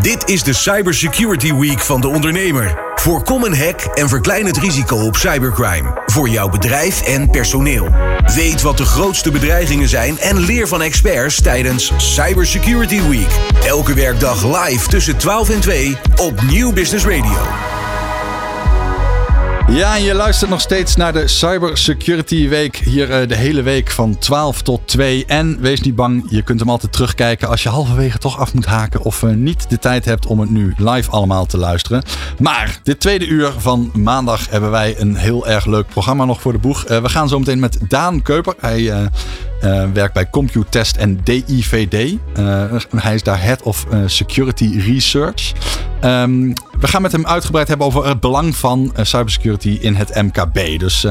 Dit is de Cybersecurity Week van de ondernemer. Voorkom een hack en verklein het risico op cybercrime. Voor jouw bedrijf en personeel. Weet wat de grootste bedreigingen zijn en leer van experts tijdens Cybersecurity Week. Elke werkdag live tussen 12 en 2 op Nieuw Business Radio. Ja, je luistert nog steeds naar de Cyber Security Week. Hier uh, de hele week van 12 tot 2. En wees niet bang, je kunt hem altijd terugkijken als je halverwege toch af moet haken. Of uh, niet de tijd hebt om het nu live allemaal te luisteren. Maar dit tweede uur van maandag hebben wij een heel erg leuk programma nog voor de boeg. Uh, we gaan zo meteen met Daan Keuper. Hij uh, werkt bij Computest en DIVD. Uh, hij is daar Head of uh, Security Research. Um, we gaan met hem uitgebreid hebben over het belang van cybersecurity in het MKB. Dus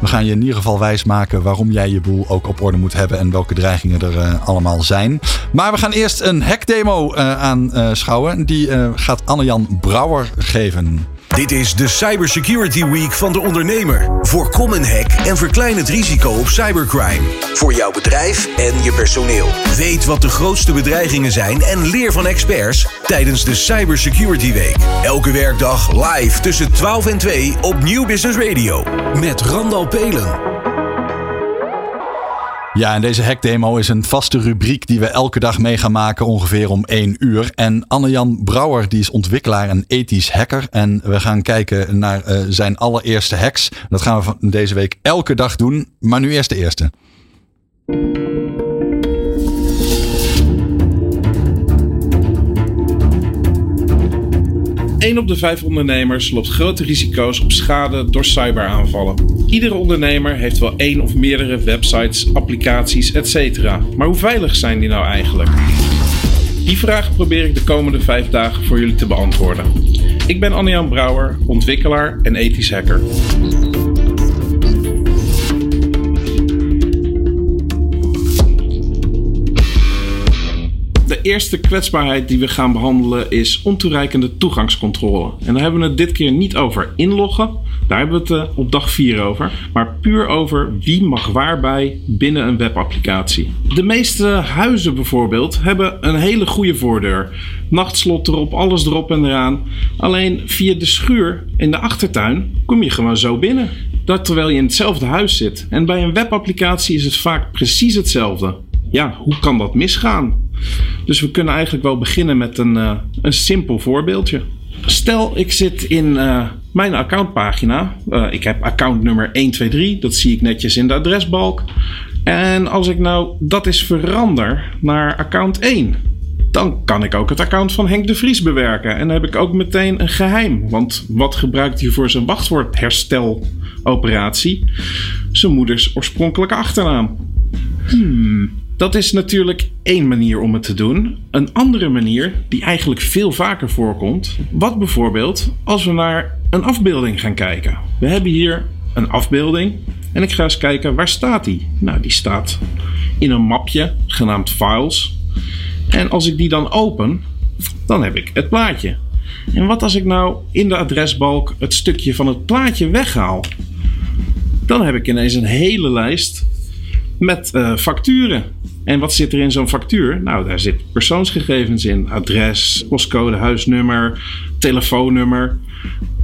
we gaan je in ieder geval wijsmaken waarom jij je boel ook op orde moet hebben en welke dreigingen er allemaal zijn. Maar we gaan eerst een hackdemo aanschouwen. Die gaat Anne-Jan Brouwer geven. Dit is de Cybersecurity Week van de ondernemer. Voorkom een hack en verklein het risico op cybercrime. Voor jouw bedrijf en je personeel. Weet wat de grootste bedreigingen zijn en leer van experts tijdens de Cybersecurity Week. Elke werkdag live tussen 12 en 2 op Nieuw Business Radio. Met Randal Pelen. Ja, en deze hackdemo is een vaste rubriek die we elke dag mee gaan maken, ongeveer om 1 uur. En Anne-Jan Brouwer, die is ontwikkelaar en ethisch hacker. En we gaan kijken naar uh, zijn allereerste hacks. Dat gaan we van deze week elke dag doen, maar nu eerst de eerste. 1 op de 5 ondernemers loopt grote risico's op schade door cyberaanvallen. Iedere ondernemer heeft wel één of meerdere websites, applicaties, etc. Maar hoe veilig zijn die nou eigenlijk? Die vraag probeer ik de komende 5 dagen voor jullie te beantwoorden. Ik ben Anne-Jan Brouwer, ontwikkelaar en ethisch hacker. Eerste kwetsbaarheid die we gaan behandelen is ontoereikende toegangscontrole. En daar hebben we het dit keer niet over inloggen. Daar hebben we het uh, op dag 4 over. Maar puur over wie mag waarbij binnen een webapplicatie. De meeste huizen bijvoorbeeld hebben een hele goede voordeur. Nachtslot erop, alles erop en eraan. Alleen via de schuur in de achtertuin kom je gewoon zo binnen. Dat terwijl je in hetzelfde huis zit. En bij een webapplicatie is het vaak precies hetzelfde. Ja, hoe kan dat misgaan? Dus we kunnen eigenlijk wel beginnen met een, uh, een simpel voorbeeldje. Stel, ik zit in uh, mijn accountpagina. Uh, ik heb account nummer 123, dat zie ik netjes in de adresbalk. En als ik nou dat is verander naar account 1, dan kan ik ook het account van Henk de Vries bewerken. En dan heb ik ook meteen een geheim. Want wat gebruikt hij voor zijn wachtwoordhersteloperatie? Zijn moeders oorspronkelijke achternaam. Hmm. Dat is natuurlijk één manier om het te doen. Een andere manier, die eigenlijk veel vaker voorkomt, wat bijvoorbeeld als we naar een afbeelding gaan kijken. We hebben hier een afbeelding en ik ga eens kijken waar staat die. Nou, die staat in een mapje genaamd Files. En als ik die dan open, dan heb ik het plaatje. En wat als ik nou in de adresbalk het stukje van het plaatje weghaal? Dan heb ik ineens een hele lijst met uh, facturen. En wat zit er in zo'n factuur? Nou, daar zit persoonsgegevens in: adres, postcode, huisnummer, telefoonnummer.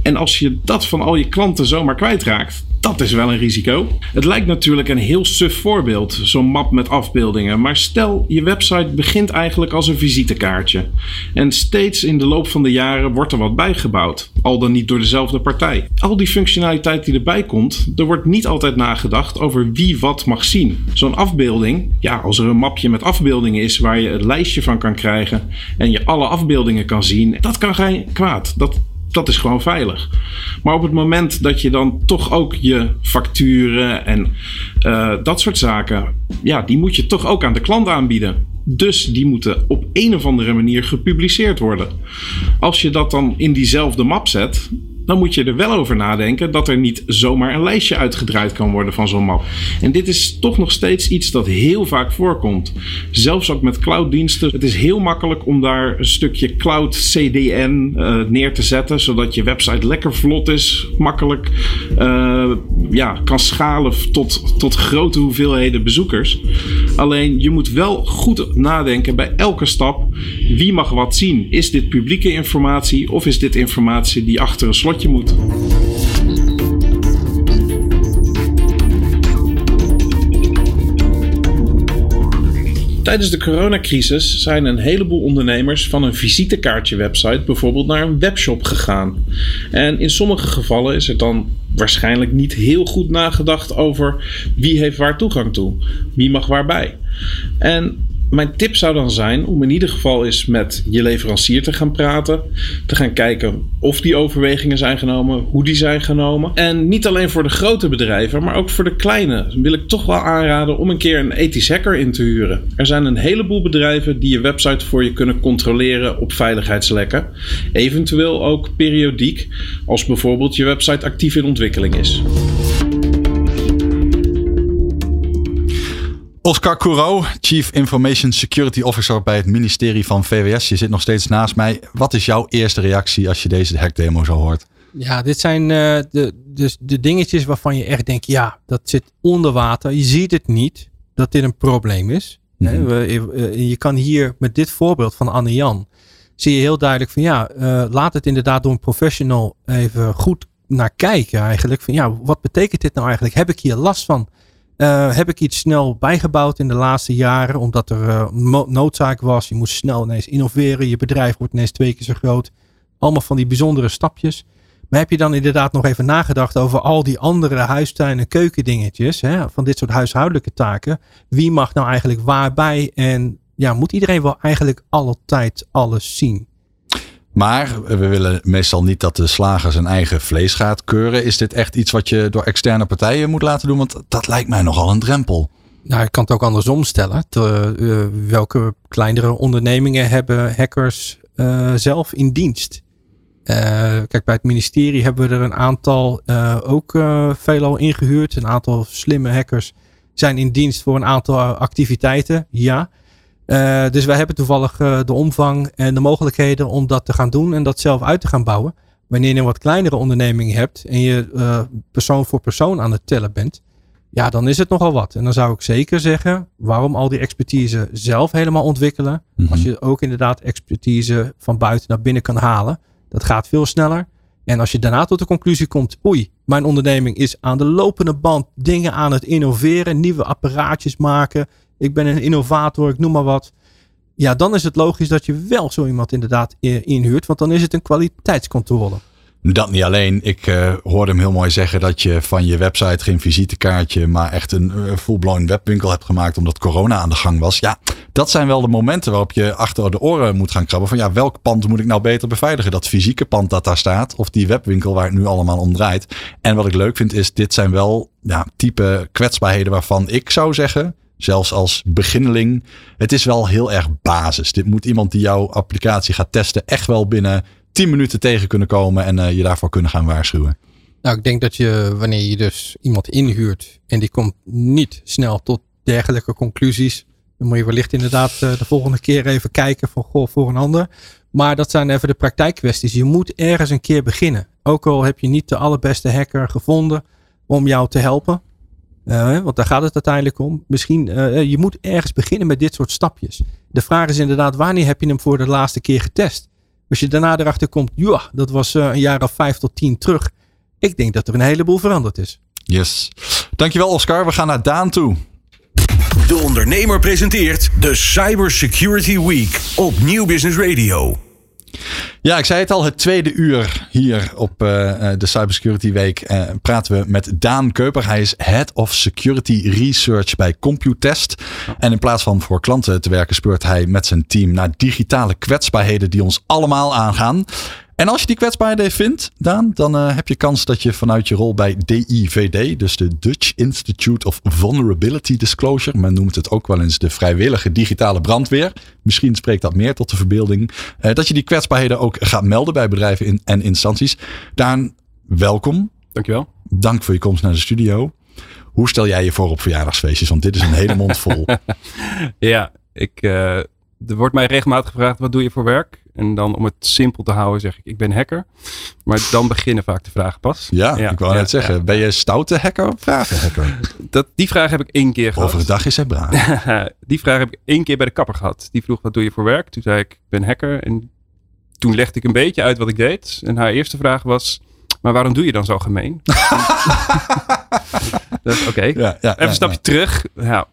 En als je dat van al je klanten zomaar kwijtraakt, dat is wel een risico. Het lijkt natuurlijk een heel suf voorbeeld, zo'n map met afbeeldingen. Maar stel, je website begint eigenlijk als een visitekaartje. En steeds in de loop van de jaren wordt er wat bijgebouwd. Al dan niet door dezelfde partij. Al die functionaliteit die erbij komt, er wordt niet altijd nagedacht over wie wat mag zien. Zo'n afbeelding, ja, als er een mapje met afbeeldingen is waar je het lijstje van kan krijgen en je alle afbeeldingen kan zien, dat kan geen kwaad. Dat, dat is gewoon veilig. Maar op het moment dat je dan toch ook je facturen en uh, dat soort zaken, ja, die moet je toch ook aan de klant aanbieden. Dus die moeten op een of andere manier gepubliceerd worden. Als je dat dan in diezelfde map zet, dan moet je er wel over nadenken dat er niet zomaar een lijstje uitgedraaid kan worden van zo'n map. En dit is toch nog steeds iets dat heel vaak voorkomt. Zelfs ook met clouddiensten. Het is heel makkelijk om daar een stukje cloud CDN eh, neer te zetten, zodat je website lekker vlot is, makkelijk uh, ja, kan schalen tot, tot grote hoeveelheden bezoekers. Alleen je moet wel goed nadenken bij elke stap. Wie mag wat zien? Is dit publieke informatie of is dit informatie die achter een slotje moet? Tijdens de coronacrisis zijn een heleboel ondernemers van een visitekaartje-website bijvoorbeeld naar een webshop gegaan. En in sommige gevallen is er dan waarschijnlijk niet heel goed nagedacht over wie heeft waar toegang toe, wie mag waarbij. En mijn tip zou dan zijn om in ieder geval eens met je leverancier te gaan praten. Te gaan kijken of die overwegingen zijn genomen, hoe die zijn genomen. En niet alleen voor de grote bedrijven, maar ook voor de kleine wil ik toch wel aanraden om een keer een ethisch hacker in te huren. Er zijn een heleboel bedrijven die je website voor je kunnen controleren op veiligheidslekken. Eventueel ook periodiek, als bijvoorbeeld je website actief in ontwikkeling is. Oscar Courau, Chief Information Security Officer bij het ministerie van VWS. Je zit nog steeds naast mij. Wat is jouw eerste reactie als je deze hackdemo zo hoort? Ja, dit zijn uh, de, de, de dingetjes waarvan je echt denkt, ja, dat zit onder water. Je ziet het niet dat dit een probleem is. Mm Je kan hier met dit voorbeeld van Anne-Jan, zie je heel duidelijk van ja, uh, laat het inderdaad door een professional even goed naar kijken eigenlijk. Van ja, wat betekent dit nou eigenlijk? Heb ik hier last van? Uh, heb ik iets snel bijgebouwd in de laatste jaren, omdat er uh, noodzaak was. Je moest snel ineens innoveren. Je bedrijf wordt ineens twee keer zo groot. Allemaal van die bijzondere stapjes. Maar heb je dan inderdaad nog even nagedacht over al die andere huistuin- en keukendingetjes, hè, van dit soort huishoudelijke taken? Wie mag nou eigenlijk waarbij? En ja, moet iedereen wel eigenlijk altijd alles zien? Maar we willen meestal niet dat de slager zijn eigen vlees gaat keuren. Is dit echt iets wat je door externe partijen moet laten doen? Want dat lijkt mij nogal een drempel. Nou, ik kan het ook andersom stellen. uh, welke kleinere ondernemingen hebben hackers uh, zelf in dienst? Uh, kijk, bij het ministerie hebben we er een aantal ook veelal ingehuurd. Een aantal slimme hackers zijn in dienst voor een aantal activiteiten, ja. Uh, dus wij hebben toevallig uh, de omvang en de mogelijkheden om dat te gaan doen en dat zelf uit te gaan bouwen. Wanneer je een wat kleinere onderneming hebt en je uh, persoon voor persoon aan het tellen bent, ja, dan is het nogal wat. En dan zou ik zeker zeggen, waarom al die expertise zelf helemaal ontwikkelen, mm -hmm. als je ook inderdaad expertise van buiten naar binnen kan halen. Dat gaat veel sneller. En als je daarna tot de conclusie komt, oei, mijn onderneming is aan de lopende band dingen aan het innoveren, nieuwe apparaatjes maken, ik ben een innovator, ik noem maar wat. Ja, dan is het logisch dat je wel zo iemand inderdaad inhuurt, want dan is het een kwaliteitscontrole. Dat niet alleen. Ik uh, hoorde hem heel mooi zeggen dat je van je website geen visitekaartje, maar echt een uh, full-blown webwinkel hebt gemaakt omdat corona aan de gang was. Ja, dat zijn wel de momenten waarop je achter de oren moet gaan krabben. Van ja, welk pand moet ik nou beter beveiligen? Dat fysieke pand dat daar staat of die webwinkel waar het nu allemaal om draait. En wat ik leuk vind is, dit zijn wel ja, type kwetsbaarheden waarvan ik zou zeggen, zelfs als beginneling. Het is wel heel erg basis. Dit moet iemand die jouw applicatie gaat testen echt wel binnen 10 minuten tegen kunnen komen en uh, je daarvoor kunnen gaan waarschuwen. Nou, ik denk dat je wanneer je dus iemand inhuurt en die komt niet snel tot dergelijke conclusies, dan moet je wellicht inderdaad uh, de volgende keer even kijken van goh, voor een ander. Maar dat zijn even de praktijkkwesties. Je moet ergens een keer beginnen. Ook al heb je niet de allerbeste hacker gevonden om jou te helpen. Uh, want daar gaat het uiteindelijk om. Misschien, uh, je moet ergens beginnen met dit soort stapjes. De vraag is inderdaad, wanneer heb je hem voor de laatste keer getest? Als je daarna erachter komt, ja, dat was uh, een jaar of vijf tot tien terug. Ik denk dat er een heleboel veranderd is. Yes. Dankjewel Oscar. We gaan naar Daan toe. De ondernemer presenteert de Cybersecurity Week op Nieuw Business Radio. Ja, ik zei het al, het tweede uur hier op uh, de Cybersecurity Week uh, praten we met Daan Keuper. Hij is Head of Security Research bij Computest. En in plaats van voor klanten te werken, speurt hij met zijn team naar digitale kwetsbaarheden die ons allemaal aangaan. En als je die kwetsbaarheden vindt, Daan, dan uh, heb je kans dat je vanuit je rol bij DIVD, dus de Dutch Institute of Vulnerability Disclosure, men noemt het ook wel eens de vrijwillige digitale brandweer. Misschien spreekt dat meer tot de verbeelding. Uh, dat je die kwetsbaarheden ook gaat melden bij bedrijven in, en instanties. Daan, welkom. Dankjewel. Dank voor je komst naar de studio. Hoe stel jij je voor op verjaardagsfeestjes? Want dit is een hele mond vol. ja, ik, uh, er wordt mij regelmatig gevraagd: wat doe je voor werk? En dan om het simpel te houden zeg ik, ik ben hacker. Maar dan beginnen vaak de vragen pas. Ja, ik wou net zeggen, ben je stoute hacker of brave hacker? Dat, die vraag heb ik één keer gehad. Overdag is hij braaf. die vraag heb ik één keer bij de kapper gehad. Die vroeg, wat doe je voor werk? Toen zei ik, ik ben hacker. En toen legde ik een beetje uit wat ik deed. En haar eerste vraag was, maar waarom doe je dan zo gemeen? Oké, okay. ja, ja, even een stapje terug. Ja, nou.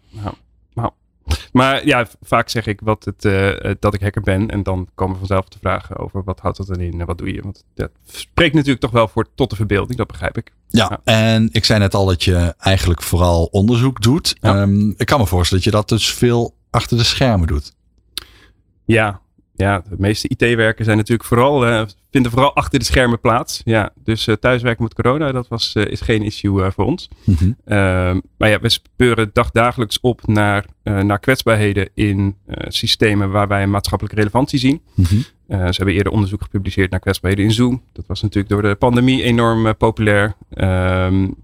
Maar ja, vaak zeg ik wat het, uh, dat ik hacker ben. En dan komen vanzelf de vragen over wat houdt dat dan in en wat doe je. Want dat spreekt natuurlijk toch wel voor tot de verbeelding, dat begrijp ik. Ja, ja. en ik zei net al dat je eigenlijk vooral onderzoek doet. Um, ik kan me voorstellen dat je dat dus veel achter de schermen doet. Ja, ja, de meeste IT-werken zijn natuurlijk vooral, uh, vinden vooral achter de schermen plaats. Ja, dus uh, thuiswerken met corona, dat was, uh, is geen issue voor ons. Mm -hmm. maar ja, we speuren dagdagelijks op naar, naar kwetsbaarheden in systemen waar wij een maatschappelijke relevantie zien. Mm -hmm. ze hebben eerder onderzoek gepubliceerd naar kwetsbaarheden in Zoom. Dat was natuurlijk door de pandemie enorm populair. Um,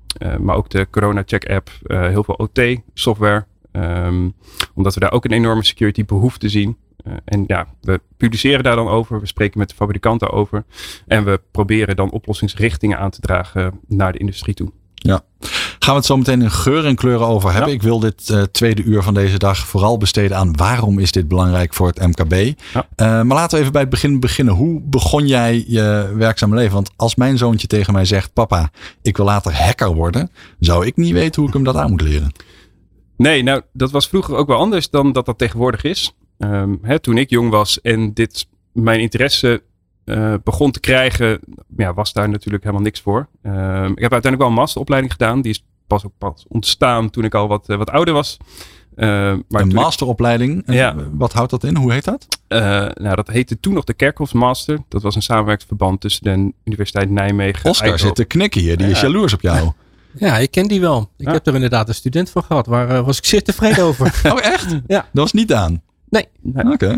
maar ook de Corona Check app, heel veel OT-software. Um, omdat we daar ook een enorme security behoefte zien. Uh, en ja, we publiceren daar dan over, we spreken met de fabrikanten over en we proberen dan oplossingsrichtingen aan te dragen naar de industrie toe. Ja, gaan we het zo meteen in geur en kleuren over hebben. Ja. Ik wil dit uh, tweede uur van deze dag vooral besteden aan waarom is dit belangrijk voor het MKB. Ja. Uh, maar laten we even bij het begin beginnen. Hoe begon jij je werkzame leven? Want als mijn zoontje tegen mij zegt, papa, ik wil later hacker worden, zou ik niet weten hoe ik hem dat aan moet leren. Nee, nou, dat was vroeger ook wel anders dan dat dat tegenwoordig is. Um, hè, toen ik jong was en dit mijn interesse uh, begon te krijgen, ja, was daar natuurlijk helemaal niks voor. Um, ik heb uiteindelijk wel een masteropleiding gedaan. Die is pas ook pas ontstaan toen ik al wat, uh, wat ouder was. Uh, maar een masteropleiding, ja. wat houdt dat in? Hoe heet dat? Uh, nou, dat heette toen nog de Kerkhoffs Master. Dat was een samenwerkingsverband tussen de Universiteit Nijmegen. Oscar Eindhoven. zit te knikken hier, die ja. is jaloers op jou. Ja, ik ken die wel. Ik ja. heb er inderdaad een student van gehad. Waar uh, was ik zeer tevreden over. oh, echt? ja. Dat was niet aan. Nee. nee. Oké.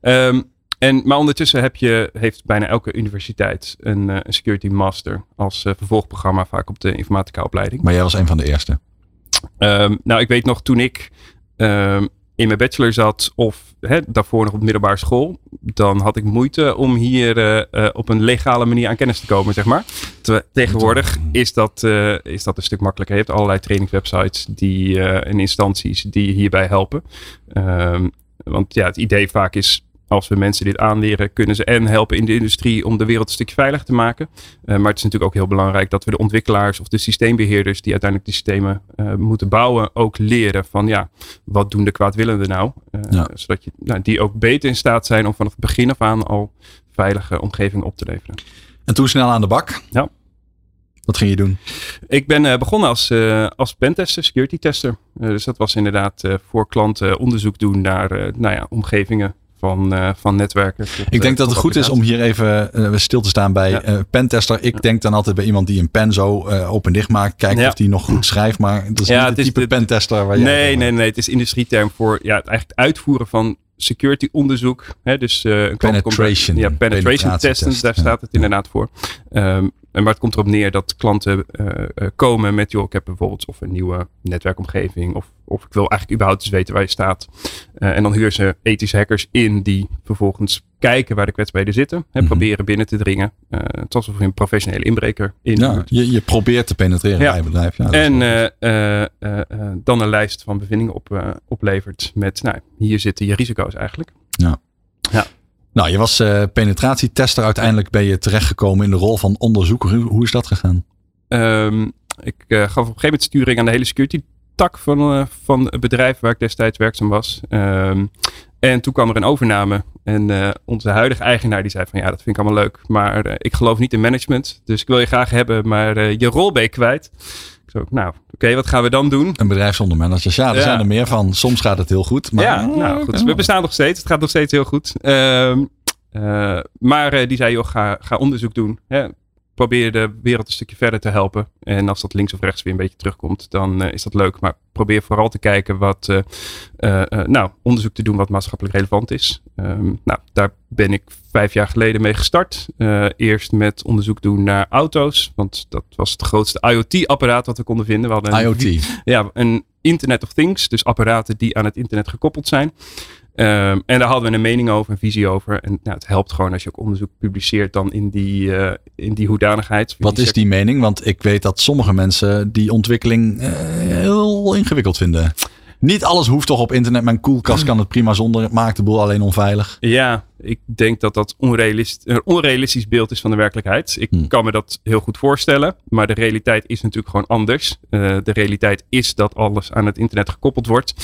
Okay. Um, en, maar ondertussen heb je, heeft bijna elke universiteit een, uh, een security master als uh, vervolgprogramma vaak op de informatica opleiding. Maar jij was een van de eerste? Um, nou, ik weet nog toen ik um, in mijn bachelor zat of hè, daarvoor nog op middelbare school, dan had ik moeite om hier uh, uh, op een legale manier aan kennis te komen, zeg maar. Terwijl, tegenwoordig is dat, uh, is dat een stuk makkelijker. Je hebt allerlei trainingswebsites die, en instanties die hierbij helpen. Um, want ja, het idee vaak is, als we mensen dit aanleren, kunnen ze en helpen in de industrie om de wereld een stukje veiliger te maken. Uh, maar het is natuurlijk ook heel belangrijk dat we de ontwikkelaars of de systeembeheerders die uiteindelijk die systemen uh, moeten bouwen, ook leren van ja, wat doen de kwaadwillenden nou? Uh, ja. Zodat je, nou, die ook beter in staat zijn om vanaf het begin af aan al veilige omgeving op te leveren. En toen snel aan de bak. Ja. Wat ging je doen? Ik ben uh, begonnen als, uh, als pentester, security tester. Uh, dus dat was inderdaad voor klanten onderzoek doen naar nou ja, omgevingen van, uh, van netwerken. Tot, ik denk dat het goed is om hier even uh, stil te staan bij ja. uh, pentester. Ik ja. denk dan altijd bij iemand die een pen zo open dicht maakt. Kijken ja. of die nog goed schrijft. Maar dat is niet het type de, pentester waar nee, jij Nee, nee, het is industrieterm voor ja, het eigenlijk uitvoeren van security onderzoek. Hè, dus penetration. Ja, penetration testen, test. daar staat het inderdaad voor. Um, maar het komt erop neer dat klanten uh, uh, komen met, joh, ik heb bijvoorbeeld of een nieuwe netwerkomgeving of, of ik wil eigenlijk überhaupt eens weten waar je staat. Uh, en dan huren ze ethische hackers in die vervolgens kijken waar de kwetsbaarheden zitten. En mm-hmm. proberen binnen te dringen. Uh, het alsof je een professionele inbreker in. Ja, je, je probeert te penetreren ja. bij bedrijf. Ja, en dan een lijst van bevindingen op, oplevert met, nou, hier zitten je risico's eigenlijk. Ja. ja. Nou, je was uh, penetratietester. Uiteindelijk ben je terechtgekomen in de rol van onderzoeker. Hoe, is dat gegaan? Um, ik uh, gaf op een gegeven moment sturing aan de hele security tak van, uh, van het bedrijf waar ik destijds werkzaam was. Um, en toen kwam er een overname. En onze huidige eigenaar die zei van ja, dat vind ik allemaal leuk. Maar ik geloof niet in management. Dus ik wil je graag hebben, maar je rol ben je kwijt. Zo, nou, oké, okay, wat gaan we dan doen? Een bedrijf zonder managers. Ja, er ja. zijn er meer van. Soms gaat het heel goed. Maar... Ja, nou goed. We bestaan nog steeds. Het gaat nog steeds heel goed. Uh, Eh, maar eh, die zei, joh, ga, ga onderzoek doen. Hè? Probeer de wereld een stukje verder te helpen. En als dat links of rechts weer een beetje terugkomt, dan eh, is dat leuk. Maar probeer vooral te kijken wat, eh, eh, nou, onderzoek te doen wat maatschappelijk relevant is. Ehm, nou, daar ben ik vijf jaar geleden mee gestart. Eerst met onderzoek doen naar auto's. Want dat was het grootste IoT-apparaat wat we konden vinden. We hadden een IoT. ja, een Internet of Things. Dus apparaten die aan het internet gekoppeld zijn. Ehm, en daar hadden we een mening over, een visie over. En nou, het helpt gewoon als je ook onderzoek publiceert dan in die, eh, in die hoedanigheid. Wat is die mening? Want ik weet dat sommige mensen die ontwikkeling eh, heel ingewikkeld vinden. Niet alles hoeft toch op internet. Mijn koelkast kan het prima zonder. Het maakt de boel alleen onveilig. Ja, ik denk dat dat onrealist, een onrealistisch beeld is van de werkelijkheid. Ik Hmm. kan me dat heel goed voorstellen. Maar de realiteit is natuurlijk gewoon anders. Eh, de realiteit is dat alles aan het internet gekoppeld wordt.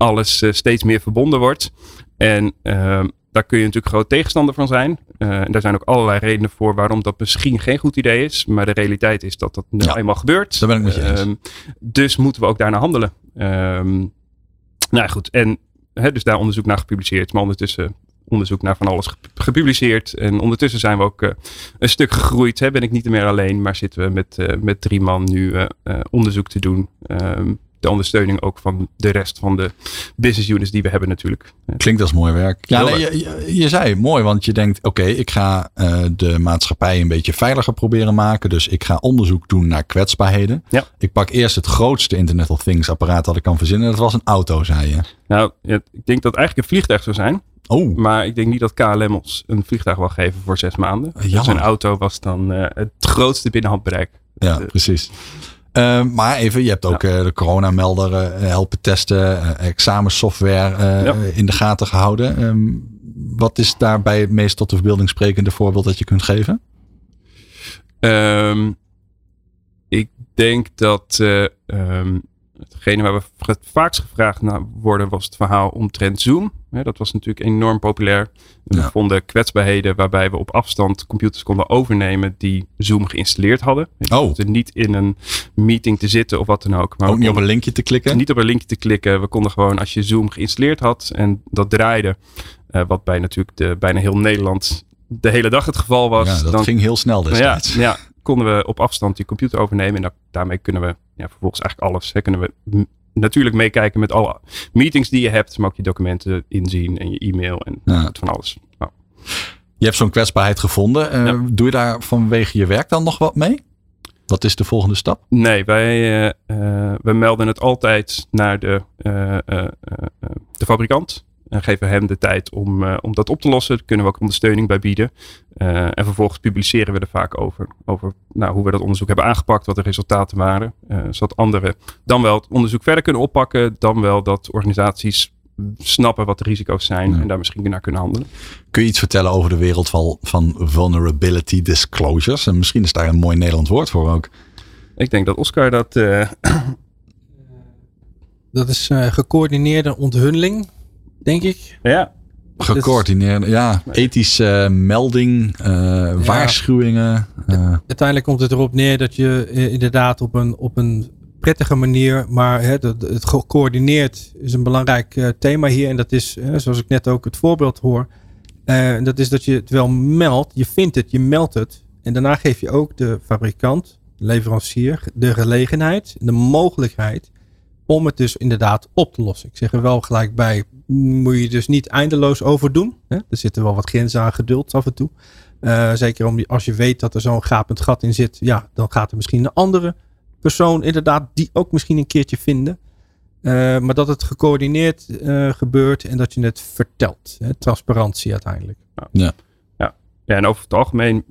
Alles eh, steeds meer verbonden wordt. En ehm, daar kun je natuurlijk groot tegenstander van zijn. Eh, en daar zijn ook allerlei redenen voor waarom dat misschien geen goed idee is. Maar de realiteit is dat dat nu Ja, eenmaal gebeurt. daar ben ik met je eens. Ehm, dus moeten we ook daarna handelen. Ehm, nou goed. En hè, dus daar onderzoek naar gepubliceerd. Maar ondertussen onderzoek naar van alles ge- gepubliceerd. En ondertussen zijn we ook eh, een stuk gegroeid. Hè. Ben ik niet meer alleen, maar zitten we met, met drie man nu onderzoek te doen. De ondersteuning ook van de rest van de business units die we hebben natuurlijk. Klinkt als mooi werk. Ja, nee, je, je, je zei mooi, want je denkt: oké, ik ga eh, de maatschappij een beetje veiliger proberen maken. Dus ik ga onderzoek doen naar kwetsbaarheden. Ja. Ik pak eerst het grootste Internet of Things apparaat dat ik kan verzinnen. Dat was een auto, zei je. Nou, ik denk dat eigenlijk een vliegtuig zou zijn. Oh, Maar ik denk niet dat KLM ons een vliegtuig wil geven voor zes maanden. Dus jammer. een auto was dan eh, het grootste binnenhandbereik. ja, Eh, precies. Eh, maar even, je hebt ook eh, de coronamelder eh, helpen testen, eh, examensoftware Ja. in de gaten gehouden. Ehm, wat is daarbij het meest tot de verbeelding sprekende voorbeeld dat je kunt geven? Ehm, ik denk dat ehm, hetgene waar we het vaakst gevraagd naar worden was het verhaal omtrent Zoom. Dat was natuurlijk enorm populair. Ja. We vonden kwetsbaarheden waarbij we op afstand computers konden overnemen die Zoom geïnstalleerd hadden. Dus Oh. we niet in een meeting te zitten of wat dan ook. Maar ook niet op een linkje te klikken? niet op een linkje te klikken. We konden gewoon, als je Zoom geïnstalleerd had en dat draaide, eh, wat bij natuurlijk de, bijna heel Nederland de hele dag het geval was. ja, dat dan, ging heel snel ja, destijds. ja, konden we op afstand die computer overnemen. En da- daarmee kunnen we ja, vervolgens eigenlijk alles. Hè, kunnen we natuurlijk meekijken met alle meetings die je hebt, maar ook je documenten inzien en je e-mail en Ja. van alles. Nou, Je hebt zo'n kwetsbaarheid gevonden. Eh, Ja. Doe je daar vanwege je werk dan nog wat mee? Wat is de volgende stap? Nee, wij we melden het altijd naar de, de fabrikant. En geven hem de tijd om, eh, om dat op te lossen. Daar kunnen we ook ondersteuning bij bieden. Eh, en vervolgens publiceren we er vaak over. Over nou, hoe we dat onderzoek hebben aangepakt. Wat de resultaten waren. eh, zodat anderen dan wel het onderzoek verder kunnen oppakken. Dan wel dat organisaties snappen wat de risico's zijn. Ja. En daar misschien naar kunnen handelen. Kun je iets vertellen over de wereld van, van vulnerability disclosures? En misschien is daar een mooi Nederlands woord voor ook. Ik denk dat Oscar dat... eh, Dat is eh, gecoördineerde onthulling, denk ik. ja, Gecoördineerde, ja, ethische melding, eh, waarschuwingen. eh, Uiteindelijk komt het erop neer dat je eh, inderdaad op een, op een prettige manier, maar hè, dat- het gecoördineerd is een belangrijk eh, thema hier. En dat is, eh, zoals ik net ook het voorbeeld hoor, eh, dat is dat je het wel meldt, je vindt het, je meldt het. En daarna geef je ook de fabrikant, de leverancier, de gelegenheid, de mogelijkheid om het dus inderdaad op te lossen. Ik zeg er wel gelijk bij, moet je dus niet eindeloos over doen. Hè? Er zitten wel wat grenzen aan geduld af en toe. Eh, zeker om, als je weet dat er zo'n gapend gat in zit, ja, dan gaat er misschien een andere persoon inderdaad die ook misschien een keertje vinden. Eh, maar dat het gecoördineerd eh, gebeurt en dat je het vertelt. Hè? Transparantie uiteindelijk. Ja, en over het algemeen,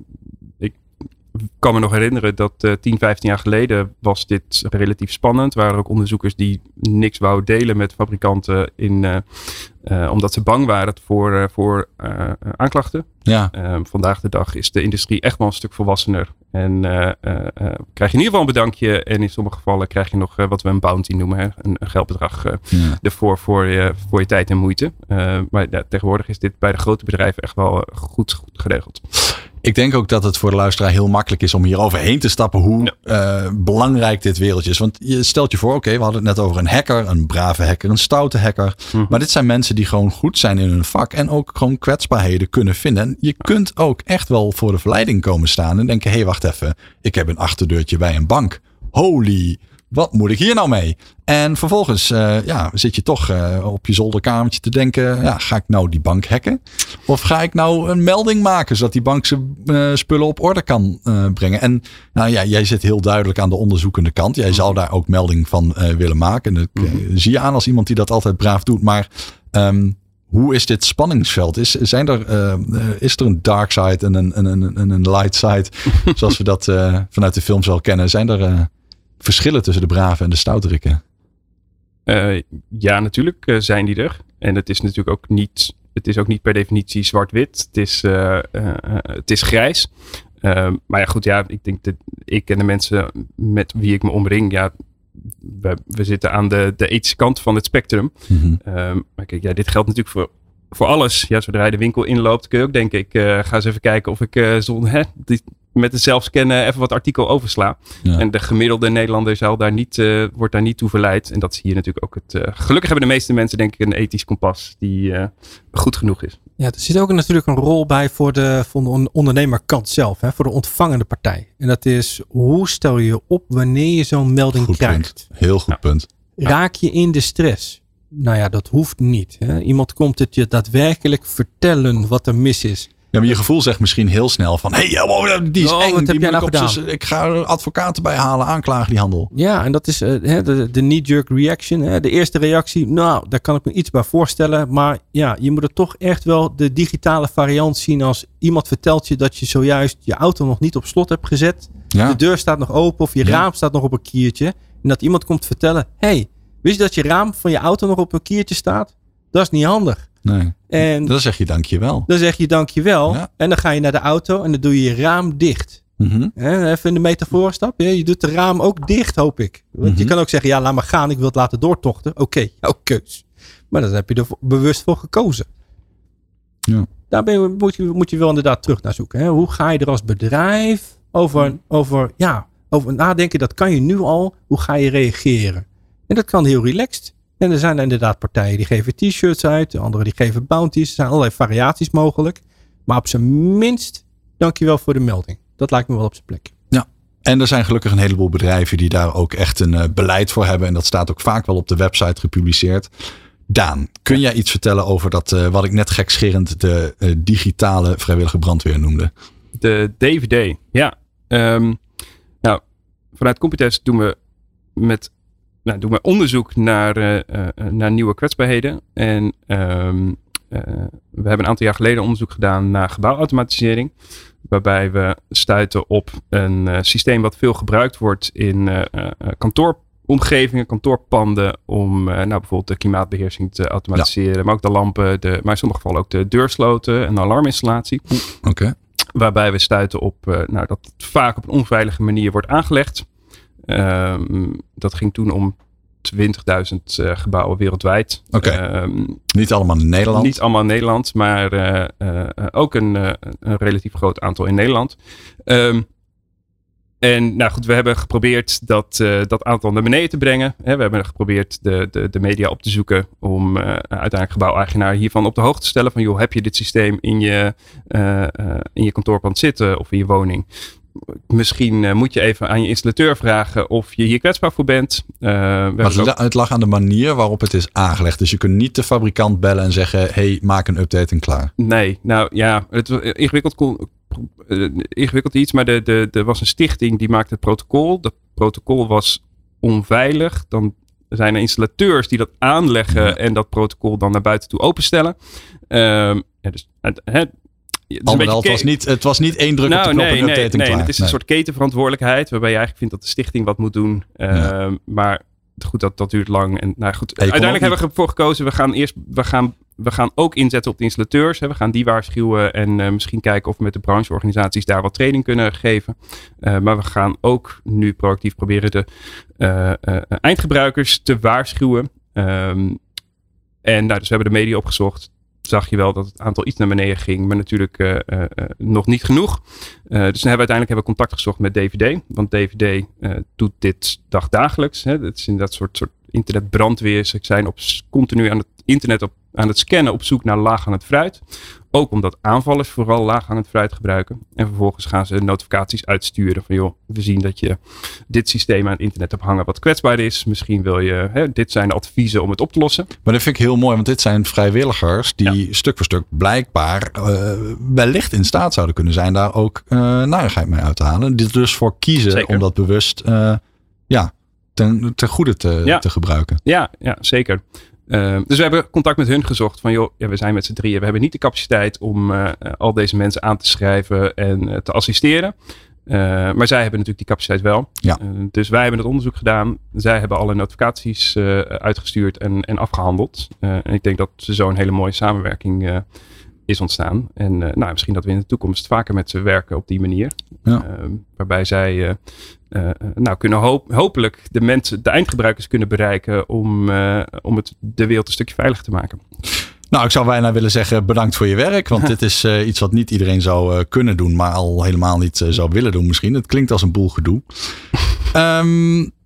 kan me nog herinneren dat eh 10, 15 jaar geleden was dit relatief spannend. Er waren ook onderzoekers die niks wouden delen met fabrikanten in, eh, eh, omdat ze bang waren voor, eh, voor aanklachten. ja, Eh, vandaag de dag is de industrie echt wel een stuk volwassener. En krijg je in ieder geval een bedankje. En in sommige gevallen krijg je nog wat we een bounty noemen. Hè? Een, een geldbedrag ja. ervoor voor je, voor je tijd en moeite. Maar ja, tegenwoordig is dit bij de grote bedrijven echt wel goed, goed geregeld. Ik denk ook dat het voor de luisteraar heel makkelijk is om hier overheen te stappen hoe uh, belangrijk dit wereldje is. Want je stelt je voor, oké, we hadden het net over een hacker, een brave hacker, een stoute hacker. Hm. Maar dit zijn mensen die gewoon goed zijn in hun vak en ook gewoon kwetsbaarheden kunnen vinden. En je kunt ook echt wel voor de verleiding komen staan en denken, hé, hey, wacht even, ik heb een achterdeurtje bij een bank. Holy, wat moet ik hier nou mee? En vervolgens uh, ja, zit je toch uh, op je zolderkamertje te denken, ja, ga ik nou die bank hacken? Of ga ik nou een melding maken zodat die bank zijn uh, spullen op orde kan brengen? En nou ja, jij zit heel duidelijk aan de onderzoekende kant. Jij zou daar ook melding van willen maken. En dat zie je aan als iemand die dat altijd braaf doet. Maar um, hoe is dit spanningsveld? Is, zijn er, is er een dark side en een, een, een, een light side, zoals we dat vanuit de films wel kennen? Zijn er verschillen tussen de brave en de stouterikken? Uh, ja, natuurlijk uh, zijn die er. En het is natuurlijk ook niet, het is ook niet per definitie zwart-wit. Het, is, uh, het is grijs. Ehm, maar ja, goed, ja, ik denk dat ik en de mensen met wie ik me omring, ja, we, we zitten aan de, de ethische kant van het spectrum. Mm -hmm. maar kijk, ja, dit geldt natuurlijk voor, voor alles. Ja, zodra je de winkel inloopt, kun je ook denken, ik ga eens even kijken of ik uh, zonder, hè, die, met het zelfscannen even wat artikel oversla. En de gemiddelde Nederlander zal daar niet, uh, wordt daar niet toe verleid. En dat zie je natuurlijk ook het. Uh, gelukkig hebben de meeste mensen, denk ik, een ethisch kompas die uh, goed genoeg is. Ja, er zit ook natuurlijk een rol bij voor de, voor de ondernemerkant zelf, hè, voor de ontvangende partij. En dat is hoe stel je je op wanneer je zo'n melding goed krijgt? Punt. Heel goed punt. Raak je in de stress? Nou ja, dat hoeft niet. Hè. Iemand komt het je daadwerkelijk vertellen wat er mis is. Ja, maar je gevoel zegt misschien heel snel van... hé, hey, die is oh, eng, wat heb jij nou gedaan? ik ga advocaten bij halen, aanklagen die handel. Ja, en dat is uh, de, de knee-jerk reaction. Hè? De eerste reactie, nou, daar kan ik me iets bij voorstellen. Maar ja, je moet er toch echt wel de digitale variant zien... als iemand vertelt je dat je zojuist je auto nog niet op slot hebt gezet. Ja. De deur staat nog open of je ja. raam staat nog op een kiertje. En dat iemand komt vertellen... hey, wist je dat je raam van je auto nog op een kiertje staat? Dat is niet handig. Nee. En dan zeg je dankjewel. Dan zeg je dankjewel. Ja. En dan ga je naar de auto en dan doe je je raam dicht. Mm -hmm. Even in de metafoor stap. Je doet de raam ook dicht, hoop ik. Want mm -hmm. je kan ook zeggen, ja, laat maar gaan. Ik wil het laten doortochten. Oké, okay, jouw keus. Maar dan heb je er bewust voor gekozen. Ja. Daar ben je, moet, je, moet je wel inderdaad terug naar zoeken. Hè? Hoe ga je er als bedrijf over, over, ja, over nadenken? Dat kan je nu al. Hoe ga je reageren? En dat kan heel relaxed. En er zijn inderdaad partijen die geven t-shirts uit, de anderen die geven bounties. Er zijn allerlei variaties mogelijk. Maar op zijn minst, dankjewel voor de melding. Dat lijkt me wel op zijn plek. Ja, en er zijn gelukkig een heleboel bedrijven die daar ook echt een uh, beleid voor hebben. En dat staat ook vaak wel op de website gepubliceerd. Daan, kun jij iets vertellen over dat, uh, wat ik net gekscherend de uh, digitale vrijwillige brandweer noemde? De DVD, ja. Um, nou, vanuit Computest doen we met nou, doen we onderzoek naar, uh, uh, naar nieuwe kwetsbaarheden. En um, uh, we hebben een aantal jaar geleden onderzoek gedaan naar gebouwautomatisering. Waarbij we stuiten op een systeem wat veel gebruikt wordt in kantooromgevingen, kantoorpanden. Om nou, bijvoorbeeld de klimaatbeheersing te automatiseren. Ja. Maar ook de lampen, de, maar in sommige gevallen ook de deursloten en de alarminstallatie. Oké. Okay. Waarbij we stuiten op nou, dat het vaak op een onveilige manier wordt aangelegd. Um, dat ging toen om 20.000 uh, gebouwen wereldwijd. Oké. Okay. Um, niet allemaal in Nederland? Niet allemaal in Nederland, maar uh, uh, ook een, een, relatief groot aantal in Nederland. Um, en nou goed, we hebben geprobeerd dat, dat aantal naar beneden te brengen. Hè, we hebben geprobeerd de, de, de media op te zoeken om uiteindelijk gebouweigenaar hiervan op de hoogte te stellen. Van joh, heb je dit systeem in je, in je kantoorpand zitten of in je woning? Misschien uh, moet je even aan je installateur vragen of je hier kwetsbaar voor bent. Uh, maar het, ook... het, lag aan de manier waarop het is aangelegd. Dus je kunt niet de fabrikant bellen en zeggen: hey, maak een update en klaar. Nee, nou ja, het was ingewikkeld, uh, ingewikkeld iets, maar er de, de, was een stichting die maakte het protocol. Dat protocol was onveilig. Dan zijn er installateurs die dat aanleggen ja. en dat protocol dan naar buiten toe openstellen. Ehm, ja, dus het, het, het, het, was niet, het was niet één druk nou, op de knop nee, en update nee, en nee, klaar. Het is een soort ketenverantwoordelijkheid waarbij je eigenlijk vindt dat de stichting wat moet doen. Uh, ja. Maar goed, dat, dat duurt lang. En, nou goed, uiteindelijk hebben we ervoor gekozen, we gaan eerst, we gaan, we gaan ook inzetten op de installateurs. Hè. We gaan die waarschuwen en uh, misschien kijken of we met de brancheorganisaties daar wat training kunnen geven. Uh, maar we gaan ook nu proactief proberen de eindgebruikers te waarschuwen. Um, en nou, dus we hebben de media opgezocht zag je wel dat het aantal iets naar beneden ging, maar natuurlijk uh, uh, nog niet genoeg. dus dan hebben we uiteindelijk hebben we contact gezocht met DVD, want DVD doet dit dagdagelijks. Hè. Het is in dat soort, soort internetbrandweer. Ze zijn op, continu aan het internet op, aan het scannen op zoek naar laaghangend fruit. Ook omdat aanvallers vooral laaghangend fruit gebruiken. En vervolgens gaan ze notificaties uitsturen van joh, we zien dat je dit systeem aan het internet hebt hangen wat kwetsbaar is. Misschien wil je, hè, dit zijn adviezen om het op te lossen. Maar dat vind ik heel mooi, want dit zijn vrijwilligers die stuk voor stuk blijkbaar uh, wellicht in staat zouden kunnen zijn daar ook uh, narigheid mee uit te halen. Dit dus voor kiezen Zeker. om dat bewust uh, ja, ten, ten goede te, ja. te gebruiken. Ja, ja zeker. Uh, dus we hebben contact met hun gezocht van joh, ja, we zijn met z'n drieën. We hebben niet de capaciteit om uh, al deze mensen aan te schrijven en uh, te assisteren. maar zij hebben natuurlijk die capaciteit wel. Ja. dus wij hebben het onderzoek gedaan. Zij hebben alle notificaties uitgestuurd en, en afgehandeld. en ik denk dat zo'n hele mooie samenwerking is ontstaan. En nou, misschien dat we in de toekomst vaker met ze werken op die manier. Ja. Ehm, waarbij zij uh, nou, kunnen hoop, hopelijk de mensen, de eindgebruikers kunnen bereiken om, om het de wereld een stukje veiliger te maken. Nou, ik zou bijna willen zeggen bedankt voor je werk. Want dit is uh, iets wat niet iedereen zou kunnen doen, maar al helemaal niet zou willen doen misschien. Het klinkt als een boel gedoe. um,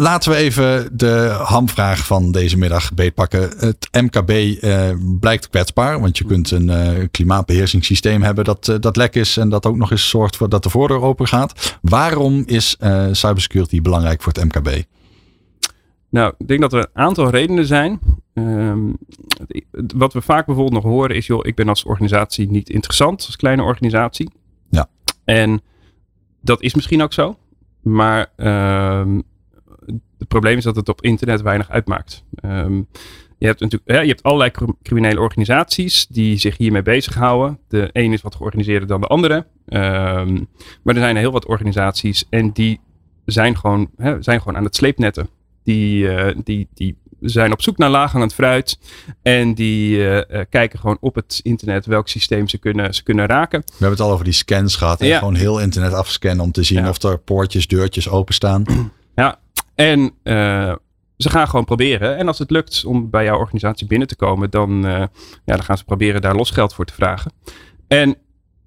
Laten we even de hamvraag van deze middag beetpakken. Het MKB uh, blijkt kwetsbaar, want je kunt een uh, klimaatbeheersingssysteem hebben dat, uh, dat lek is en dat ook nog eens zorgt voor dat de voordeur open gaat. Waarom is cybersecurity belangrijk voor het MKB? Nou, ik denk dat er een aantal redenen zijn. Um, wat we vaak bijvoorbeeld nog horen is, joh, ik ben als organisatie niet interessant, als kleine organisatie. Ja. En dat is misschien ook zo. Maar uh, het probleem is dat het op internet weinig uitmaakt. Um, je hebt natuurlijk ja, je hebt allerlei criminele organisaties die zich hiermee bezighouden. De een is wat georganiseerder dan de andere. Um, maar er zijn heel wat organisaties en die zijn gewoon, hè, zijn gewoon aan het sleepnetten. Die, uh, die, die zijn op zoek naar laaghangend fruit. En die uh, uh, kijken gewoon op het internet welk systeem ze kunnen, ze kunnen raken. We hebben het al over die scans gehad. En ja. gewoon heel internet afscannen om te zien ja. of er poortjes, deurtjes openstaan. En uh, ze gaan gewoon proberen. En als het lukt om bij jouw organisatie binnen te komen, dan, uh, ja, dan gaan ze proberen daar losgeld voor te vragen. En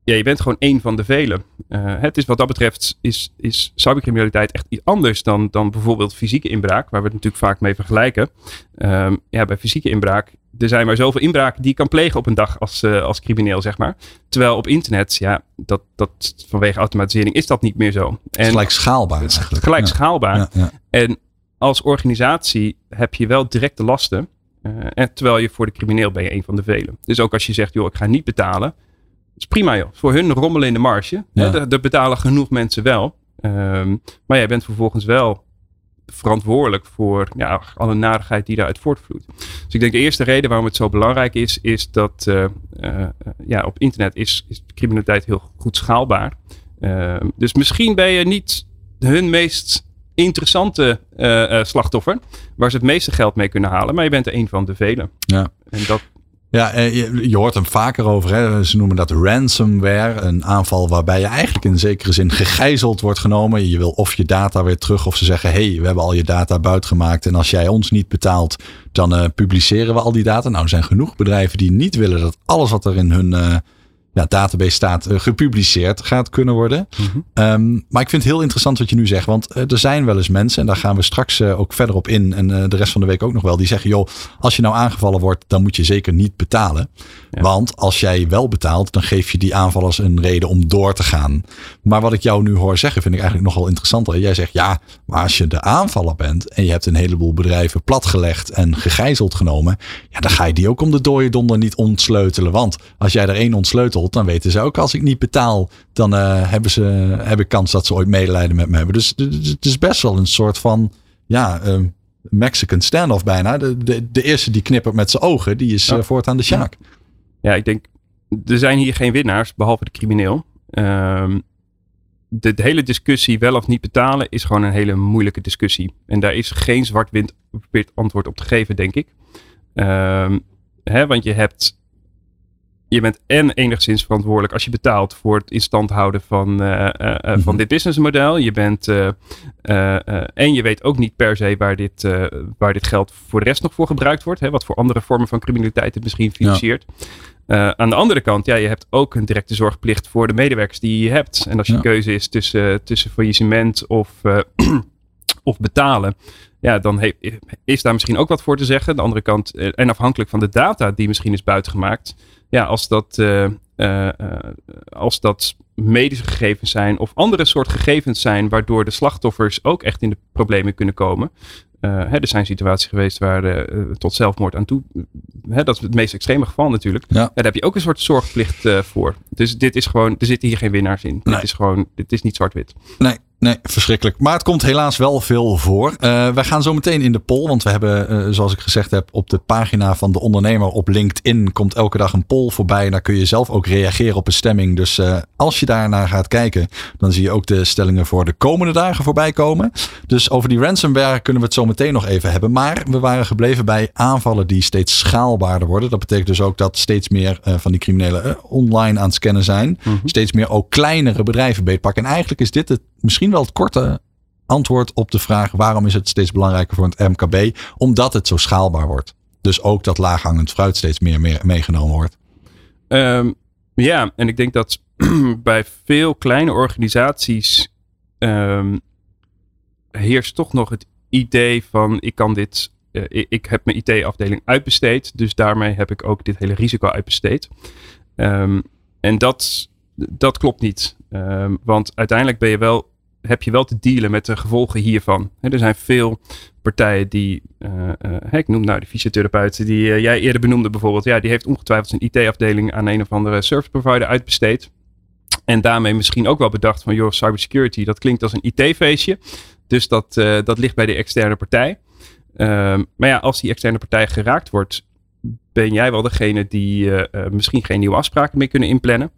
ja, je bent gewoon één van de velen. Uh, het is wat dat betreft is, is cybercriminaliteit echt iets anders dan, dan bijvoorbeeld fysieke inbraak, waar we het natuurlijk vaak mee vergelijken. Um, ja, bij fysieke inbraak, er zijn maar zoveel inbraken die je kan plegen op een dag als, uh, als crimineel, zeg maar. Terwijl op internet, ja, dat, dat, vanwege automatisering is dat niet meer zo. En, gelijk schaalbaar. Het is gelijk ja. schaalbaar. Ja, ja. En als organisatie heb je wel directe lasten. Uh, en terwijl je voor de crimineel ben je een van de velen. Dus ook als je zegt, joh, ik ga niet betalen is prima joh. Voor hun rommelen in de marge. Er, betalen genoeg mensen wel. Um, maar jij bent vervolgens wel verantwoordelijk voor ja, alle narigheid die daaruit voortvloeit. Dus ik denk de eerste reden waarom het zo belangrijk is, is dat uh, uh, ja, op internet is, is criminaliteit heel goed schaalbaar. Uh, dus misschien ben je niet hun meest interessante uh, slachtoffer, waar ze het meeste geld mee kunnen halen, maar je bent er een van de velen. Ja. En dat, ja, eh, je, hoort hem vaker over. Hè? Ze noemen dat ransomware. Een aanval waarbij je eigenlijk in zekere zin gegijzeld wordt genomen. Je wil of je data weer terug of ze zeggen... hey, we hebben al je data buitgemaakt en als jij ons niet betaalt... dan uh, publiceren we al die data. Nou, er zijn genoeg bedrijven die niet willen dat alles wat er in hun... Uh, ja, database staat uh, gepubliceerd gaat kunnen worden. Mm -hmm. um, maar ik vind het heel interessant wat je nu zegt. Want uh, er zijn wel eens mensen, en daar gaan we straks uh, ook verder op in. En de rest van de week ook nog wel. Die zeggen, joh, als je nou aangevallen wordt, dan moet je zeker niet betalen. Ja. Want als jij wel betaalt, dan geef je die aanvallers een reden om door te gaan. Maar wat ik jou nu hoor zeggen, vind ik eigenlijk nogal interessanter. Jij zegt, ja, maar als je de aanvaller bent en je hebt een heleboel bedrijven platgelegd en gegijzeld genomen. Ja, dan ga je die ook om de dode donder niet ontsleutelen. Want als jij er één ontsleutelt, dan weten ze ook als ik niet betaal, dan uh, hebben ze, heb ik kans dat ze ooit medelijden met me hebben. Dus het is best wel een soort van, ja, uh, Mexican standoff bijna. De, de, de, eerste die knippert met zijn ogen, die is ja. uh, voortaan de sjaak. Ja, ik denk, er zijn hier geen winnaars, behalve de crimineel. Um, de, de, hele discussie wel of niet betalen is gewoon een hele moeilijke discussie. En daar is geen zwart-wit antwoord op te geven, denk ik. Um, hè, want je hebt je bent en enigszins verantwoordelijk als je betaalt voor het in stand houden van, uh, uh, van Mhm. dit businessmodel. Je bent, uh, en je weet ook niet per se waar dit, waar dit geld voor de rest nog voor gebruikt wordt. Hè, wat voor andere vormen van criminaliteit het misschien financiert. Ja. aan de andere kant, ja, je hebt ook een directe zorgplicht voor de medewerkers die je hebt. En als je ja. keuze is tussen, tussen faillissement of, of betalen ja, dan is daar misschien ook wat voor te zeggen. De andere kant, en afhankelijk van de data die misschien is buitengemaakt. Ja, als dat, uh, uh, als dat medische gegevens zijn of andere soort gegevens zijn, waardoor de slachtoffers ook echt in de problemen kunnen komen. Hè, er zijn situaties geweest waar tot zelfmoord aan toe. Hè, dat is het meest extreme geval natuurlijk. Ja. daar heb je ook een soort zorgplicht voor. Dus dit is gewoon, er zitten hier geen winnaars in. Nee. Dit is gewoon, dit is niet zwart-wit. Nee, Nee, verschrikkelijk. Maar het komt helaas wel veel voor. Uh, wij gaan zo meteen in de poll. Want we hebben, uh, zoals ik gezegd heb, op de pagina van de ondernemer op LinkedIn komt elke dag een poll voorbij. En daar kun je zelf ook reageren op een stemming. Dus uh, als je daarnaar gaat kijken, dan zie je ook de stellingen voor de komende dagen voorbij komen. Dus over die ransomware kunnen we het zo meteen nog even hebben. Maar we waren gebleven bij aanvallen die steeds schaalbaarder worden. Dat betekent dus ook dat steeds meer van die criminelen online aan het scannen zijn. Mhm. Mm -hmm. Steeds meer ook kleinere bedrijven beetpakken. En eigenlijk is dit het misschien wel het korte antwoord op de vraag waarom is het steeds belangrijker voor het MKB? Omdat het zo schaalbaar wordt. Dus ook dat laaghangend fruit steeds meer, meegenomen wordt. Um, ja, en ik denk dat bij veel kleine organisaties um, heerst toch nog het idee van ik kan dit, uh, ik, heb mijn IT-afdeling uitbesteed, dus daarmee heb ik ook dit hele risico uitbesteed. Um, en dat, dat klopt niet. want uiteindelijk ben je wel heb je wel te dealen met de gevolgen hiervan. Er zijn veel partijen die, uh, uh, ik noem nou de fysiotherapeut die uh, jij eerder benoemde bijvoorbeeld, ja, die heeft ongetwijfeld zijn IT-afdeling aan een of andere service provider uitbesteed. En daarmee misschien ook wel bedacht van, joh, cybersecurity, dat klinkt als een IT-feestje. Dus dat, dat ligt bij de externe partij. Ehm, maar ja, als die externe partij geraakt wordt, ben jij wel degene die misschien geen nieuwe afspraken meer kunnen inplannen.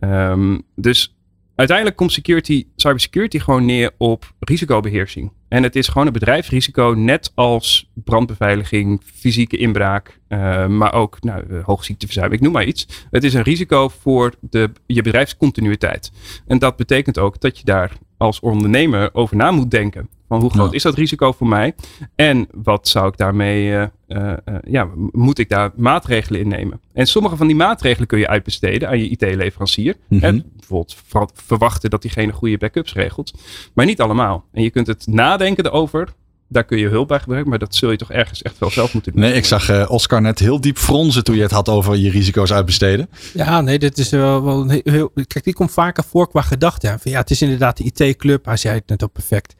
Um, dus uiteindelijk komt security, cybersecurity gewoon neer op risicobeheersing. En het is gewoon een bedrijfsrisico, net als brandbeveiliging, fysieke inbraak, uh, maar ook nou, hoogziekteverzuim, ik noem maar iets. Het is een risico voor de, je bedrijfscontinuïteit. En dat betekent ook dat je daar als ondernemer over na moet denken. Van hoe groot ja. is dat risico voor mij? En wat zou ik daarmee, uh, uh, ja, moet ik daar maatregelen in nemen? En sommige van die maatregelen kun je uitbesteden aan je IT-leverancier. Mhm. Mm -hmm. Bijvoorbeeld verwachten dat diegene goede backups regelt. Maar niet allemaal. En je kunt het nadenken erover. Daar kun je hulp bij gebruiken, maar dat zul je toch ergens echt wel zelf moeten doen. Nee, ik zag uh, Oscar net heel diep fronzen toen je het had over je risico's uitbesteden. Ja, nee, dit is wel, wel heel, heel, Kijk, die komt vaker voor qua gedachte. Van, ja, het is inderdaad de IT-club. Hij zei het net ook perfect.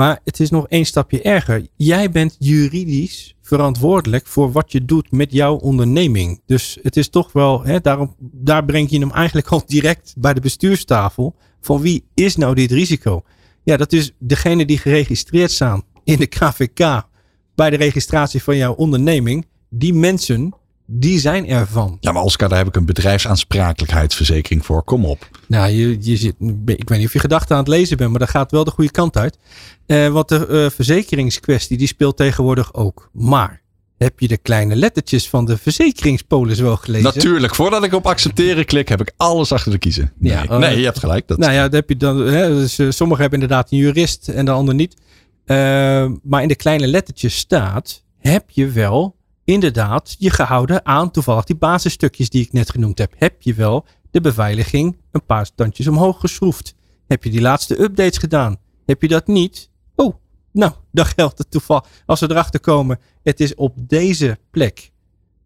Maar het is nog één stapje erger. Jij bent juridisch verantwoordelijk voor wat je doet met jouw onderneming. Dus het is toch wel, hè, daarom, daar breng je hem eigenlijk al direct bij de bestuurstafel. Van wie is nou dit risico? Ja, dat is degene die geregistreerd staan in de KVK bij de registratie van jouw onderneming. Die mensen, die zijn ervan. Ja, maar Oscar, daar heb ik een bedrijfsaansprakelijkheidsverzekering voor. Kom op. Nou, je, je zit, ik weet niet of je gedachten aan het lezen bent, maar dat gaat wel de goede kant uit. Uh, want de uh, verzekeringskwestie, die speelt tegenwoordig ook. Maar heb je de kleine lettertjes van de verzekeringspolis wel gelezen? Natuurlijk. Voordat ik op accepteren klik, heb ik alles achter de kiezen. Nee, ja, uh, nee je hebt gelijk. Dat nou ja, dat heb je dan, hè, dus, sommigen hebben inderdaad een jurist en de ander niet. maar in de kleine lettertjes staat, heb je wel inderdaad je gehouden aan toevallig die basisstukjes die ik net genoemd heb. Heb je wel de beveiliging een paar standjes omhoog geschroefd? Heb je die laatste updates gedaan? Heb je dat niet? Oh, nou, dan geldt het toeval. Als we erachter komen, het is op deze plek.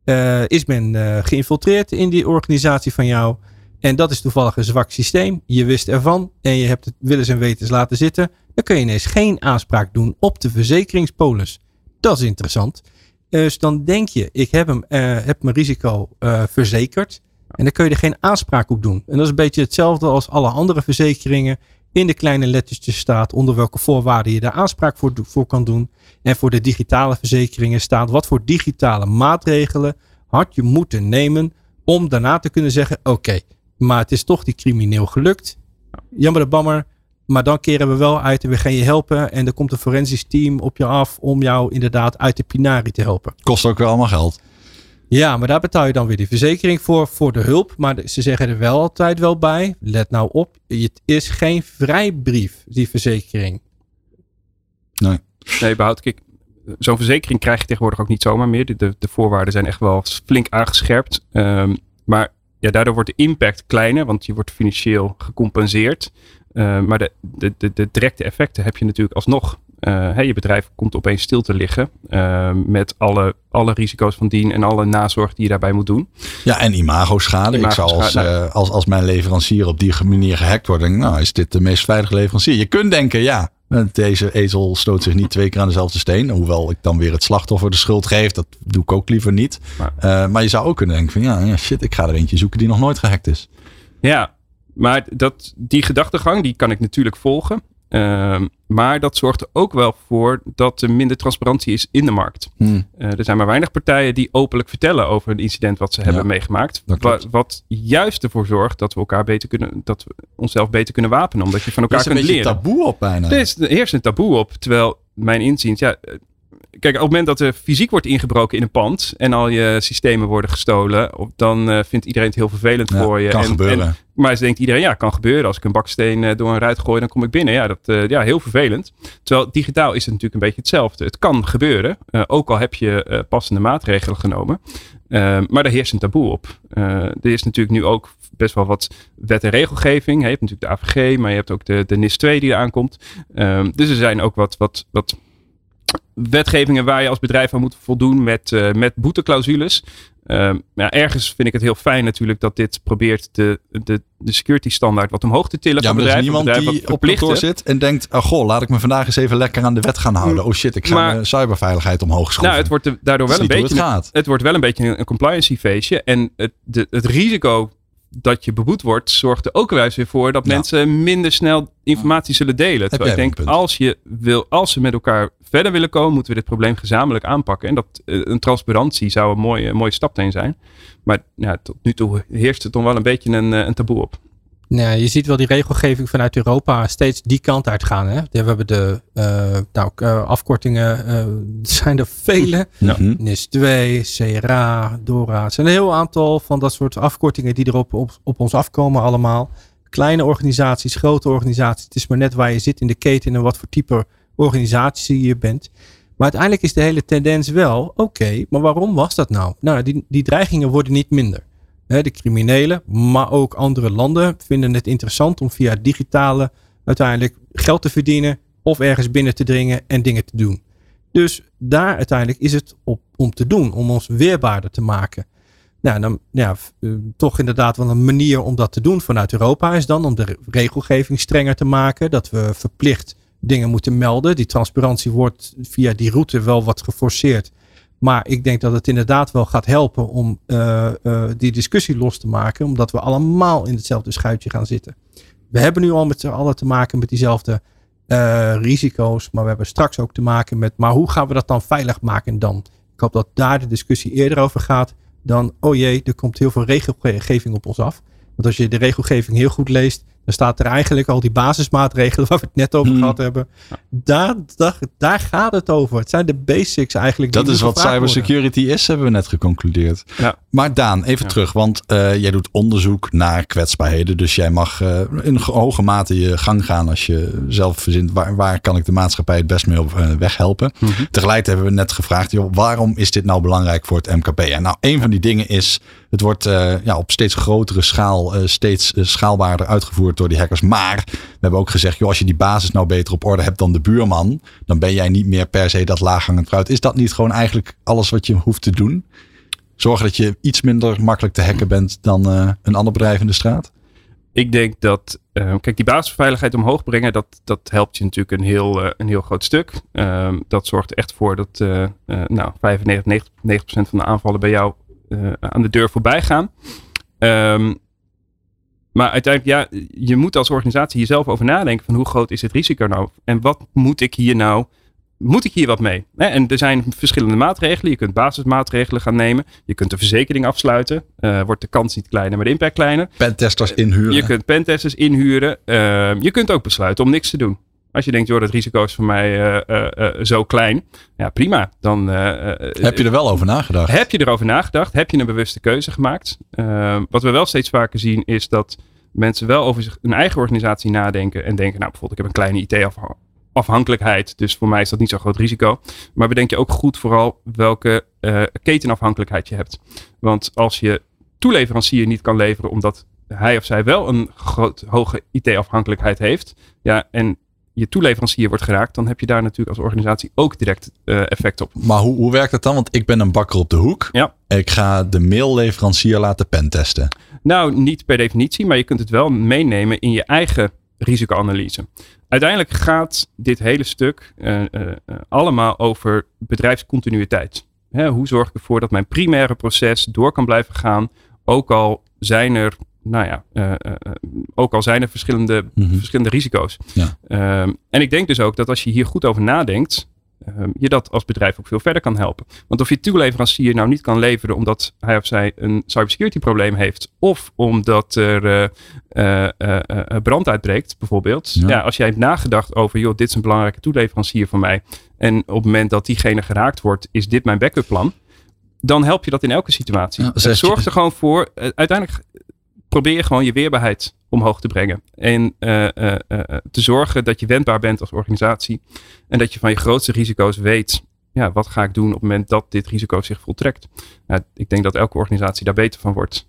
Uh, is men uh, geïnfiltreerd in die organisatie van jou. En dat is toevallig een zwak systeem. Je wist ervan en je hebt het willens en wetens laten zitten. Dan kun je ineens geen aanspraak doen op de verzekeringspolis. Dat is interessant. Dus dan denk je, ik heb, hem, uh, heb mijn risico uh, verzekerd. En dan kun je er geen aanspraak op doen. En dat is een beetje hetzelfde als alle andere verzekeringen. In de kleine lettertjes staat onder welke voorwaarden je daar aanspraak voor, kan doen. En voor de digitale verzekeringen staat wat voor digitale maatregelen had je moeten nemen. Om daarna te kunnen zeggen, oké, maar het is toch die crimineel gelukt. Jammer de bammer. Maar dan keren we wel uit en we gaan je helpen. En er komt een forensisch team op je af om jou inderdaad uit de pinari te helpen. Kost ook wel allemaal geld. Ja, maar daar betaal je dan weer die verzekering voor, voor de hulp. Maar ze zeggen er wel altijd wel bij, let nou op, het is geen vrijbrief, die verzekering. Nee. Nee, behoud ik. Zo'n verzekering krijg je tegenwoordig ook niet zomaar meer. De, de, de voorwaarden zijn echt wel flink aangescherpt. Um, maar ja, daardoor wordt de impact kleiner, want je wordt financieel gecompenseerd. Uh, maar de, de, de, de, directe effecten heb je natuurlijk alsnog. Uh, hey, je bedrijf komt opeens stil te liggen uh, met alle, alle risico's van dien en alle nazorg die je daarbij moet doen. Ja, en imago-schade. Imago ik zou als, nou, als, als mijn leverancier op die manier gehackt wordt, denk nou, is dit de meest veilige leverancier? Je kunt denken, ja, deze ezel stoot zich niet twee keer aan dezelfde steen. Hoewel ik dan weer het slachtoffer de schuld geef. Dat doe ik ook liever niet. Maar, uh, maar je zou ook kunnen denken van ja, ja, shit, ik ga er eentje zoeken die nog nooit gehackt is. Ja, maar dat, die gedachtegang die kan ik natuurlijk volgen. Uh, maar dat zorgt er ook wel voor dat er minder transparantie is in de markt. Hmm. Uh, er zijn maar weinig partijen die openlijk vertellen over een incident wat ze ja, hebben meegemaakt. Wat, wat, juist ervoor zorgt dat we elkaar beter kunnen, dat we onszelf beter kunnen wapenen. Omdat je van elkaar kunt leren. Er is een taboe op bijna. Er is, er heerst een taboe op. Terwijl mijn inziens, ja, kijk, op het moment dat er fysiek wordt ingebroken in een pand en al je systemen worden gestolen, dan uh, vindt iedereen het heel vervelend ja, voor je. Kan en, gebeuren. En, maar ze denkt iedereen, ja, kan gebeuren. Als ik een baksteen uh, door een ruit gooi, dan kom ik binnen. Ja, dat, uh, ja, heel vervelend. Terwijl digitaal is het natuurlijk een beetje hetzelfde. Het kan gebeuren, ook al heb je passende maatregelen genomen. maar daar heerst een taboe op. er is natuurlijk nu ook best wel wat wet en regelgeving. Je hebt natuurlijk de AVG, maar je hebt ook de, de NIS 2 die eraan komt. dus er zijn ook wat, wat, wat wetgevingen waar je als bedrijf aan moet voldoen met, uh, met boeteclausules. Uh, ja, ergens vind ik het heel fijn natuurlijk dat dit probeert de, de, de security standaard wat omhoog te tillen. Ja, maar er is niemand die op kantoor zit en denkt, oh goh, laat ik me vandaag eens even lekker aan de wet gaan houden. Oh shit, ik ga Maar- mijn cyberveiligheid omhoog schroeven. Nou, het wordt de- daardoor wel een beetje. het gaat. Het wordt wel een beetje een, een compliancy feestje. En het, de, het risico dat je beboet wordt, zorgt er ook wel eens weer voor dat Ja. mensen minder snel informatie zullen delen. Terwijl ik denk, als, je wil, als ze met elkaar verder willen komen, moeten we dit probleem gezamenlijk aanpakken. En dat eh, een transparantie zou een mooie, mooie stap zijn. Maar ja, tot nu toe heerst er toch wel een beetje een, eh, een taboe op. Nou, je ziet wel die regelgeving vanuit Europa steeds die kant uitgaan. Hè? We hebben de eh, nou, eh, afkortingen, eh, er zijn er vele. Mhm. NIS 2, CRA, DORA. Het zijn een heel aantal van dat soort afkortingen die er op, op, op ons afkomen allemaal. Kleine organisaties, grote organisaties. Het is maar net waar je zit in de keten en wat voor type organisatie je bent. Maar uiteindelijk is de hele tendens wel, oké, maar waarom was dat nou? Nou, die, die dreigingen worden niet minder. De criminelen, maar ook andere landen vinden het interessant om via digitale uiteindelijk geld te verdienen of ergens binnen te dringen en dingen te doen. Dus daar uiteindelijk is het op, om te doen, om ons weerbaarder te maken. Nou, dan ja, eh, toch inderdaad wel een manier om dat te doen vanuit Europa is dan om de re- regelgeving strenger te maken. Dat we verplicht dingen moeten melden. Die transparantie wordt via die route wel wat geforceerd. Maar ik denk dat het inderdaad wel gaat helpen om eh, eh, die discussie los te maken. Omdat we allemaal in hetzelfde schuitje gaan zitten. We hebben nu al met z'n allen te maken met diezelfde eh, risico's. Maar we hebben straks ook te maken met. Maar hoe gaan we dat dan veilig maken dan? Ik hoop dat daar de discussie eerder over gaat. Dan, oh jee, er komt heel veel regelgeving op ons af. Want als je de regelgeving heel goed leest. Dan staat er eigenlijk al die basismaatregelen waar we het net over Hmm. gehad hebben. Daar, daar, daar gaat het over. Het zijn de basics eigenlijk. die Dat is wat worden. cybersecurity is, hebben we net geconcludeerd. Ja. Maar Daan, even Ja. terug, want eh, jij doet onderzoek naar kwetsbaarheden. Dus jij mag eh, in ge- hoge mate je gang gaan als je zelf verzint waar, waar kan ik de maatschappij het best mee op eh, weg helpen. Mhm. Tegelijk hebben we net gevraagd, joh, waarom is dit nou belangrijk voor het MKB? En nou, een van die dingen is, het wordt eh, ja, op steeds grotere schaal, eh, steeds eh, schaalbaarder uitgevoerd door die hackers. Maar we hebben ook gezegd, joh, als je die basis nou beter op orde hebt dan de buurman, dan ben jij niet meer per se dat laaghangend fruit. Is dat niet gewoon eigenlijk alles wat je hoeft te doen? Zorgen dat je iets minder makkelijk te hacken bent dan een ander bedrijf in de straat? Ik denk dat, kijk, die basisveiligheid omhoog brengen, dat, dat helpt je natuurlijk een heel, een heel groot stuk. Ehm, dat zorgt echt voor dat nou, 95, 90, 90% van de aanvallen bij jou aan de deur voorbij gaan. Ehm, maar uiteindelijk, ja, je moet als organisatie jezelf over nadenken van hoe groot is het risico nou? En wat moet ik hier nou, moet ik hier wat mee? En er zijn verschillende maatregelen. Je kunt basismaatregelen gaan nemen. Je kunt de verzekering afsluiten. Eh, wordt de kans niet kleiner, maar de impact kleiner. Pentesters inhuren. Je kunt pentesters inhuren. Ehm, je kunt ook besluiten om niks te doen. Als je denkt, joh, dat risico is voor mij zo klein. Ja, prima. Dan heb je er wel over nagedacht. Heb je erover nagedacht? Heb je een bewuste keuze gemaakt? wat we wel steeds vaker zien is dat mensen wel over zich, hun eigen organisatie nadenken en denken, nou bijvoorbeeld ik heb een kleine IT-afhankelijkheid, dus voor mij is dat niet zo'n groot risico. Maar bedenk je ook goed vooral welke uh, ketenafhankelijkheid je hebt. Want als je toeleverancier niet kan leveren omdat hij of zij wel een groot, hoge IT-afhankelijkheid heeft, ja, en je toeleverancier wordt geraakt, dan heb je daar natuurlijk als organisatie ook direct uh, effect op. Maar hoe, hoe werkt dat dan? Want ik ben een bakker op de hoek. Ja. Ik ga de mailleverancier laten pentesten. Nou, niet per definitie, maar je kunt het wel meenemen in je eigen risicoanalyse. Uiteindelijk gaat dit hele stuk uh, uh, allemaal over bedrijfscontinuïteit. Hè, hoe zorg ik ervoor dat mijn primaire proces door kan blijven gaan, ook al zijn er nou ja, uh, uh, ook al zijn er verschillende, mm-hmm. verschillende risico's. Ja. Um, en ik denk dus ook dat als je hier goed over nadenkt, um, je dat als bedrijf ook veel verder kan helpen. Want of je toeleverancier nou niet kan leveren omdat hij of zij een cybersecurity probleem heeft, of omdat er uh, brand uitbreekt, bijvoorbeeld. Ja. ja. als jij hebt nagedacht over, joh, dit is een belangrijke toeleverancier voor mij. En op het moment dat diegene geraakt wordt, is dit mijn backup plan dan help je dat in elke situatie. Ja, zorgt er gewoon voor. uiteindelijk probeer gewoon je weerbaarheid omhoog te brengen. En uh, uh, uh, te zorgen dat je wendbaar bent als organisatie. En dat je van je grootste risico's weet. Ja, wat ga ik doen op het moment dat dit risico zich voltrekt? Nou, ik denk dat elke organisatie daar beter van wordt.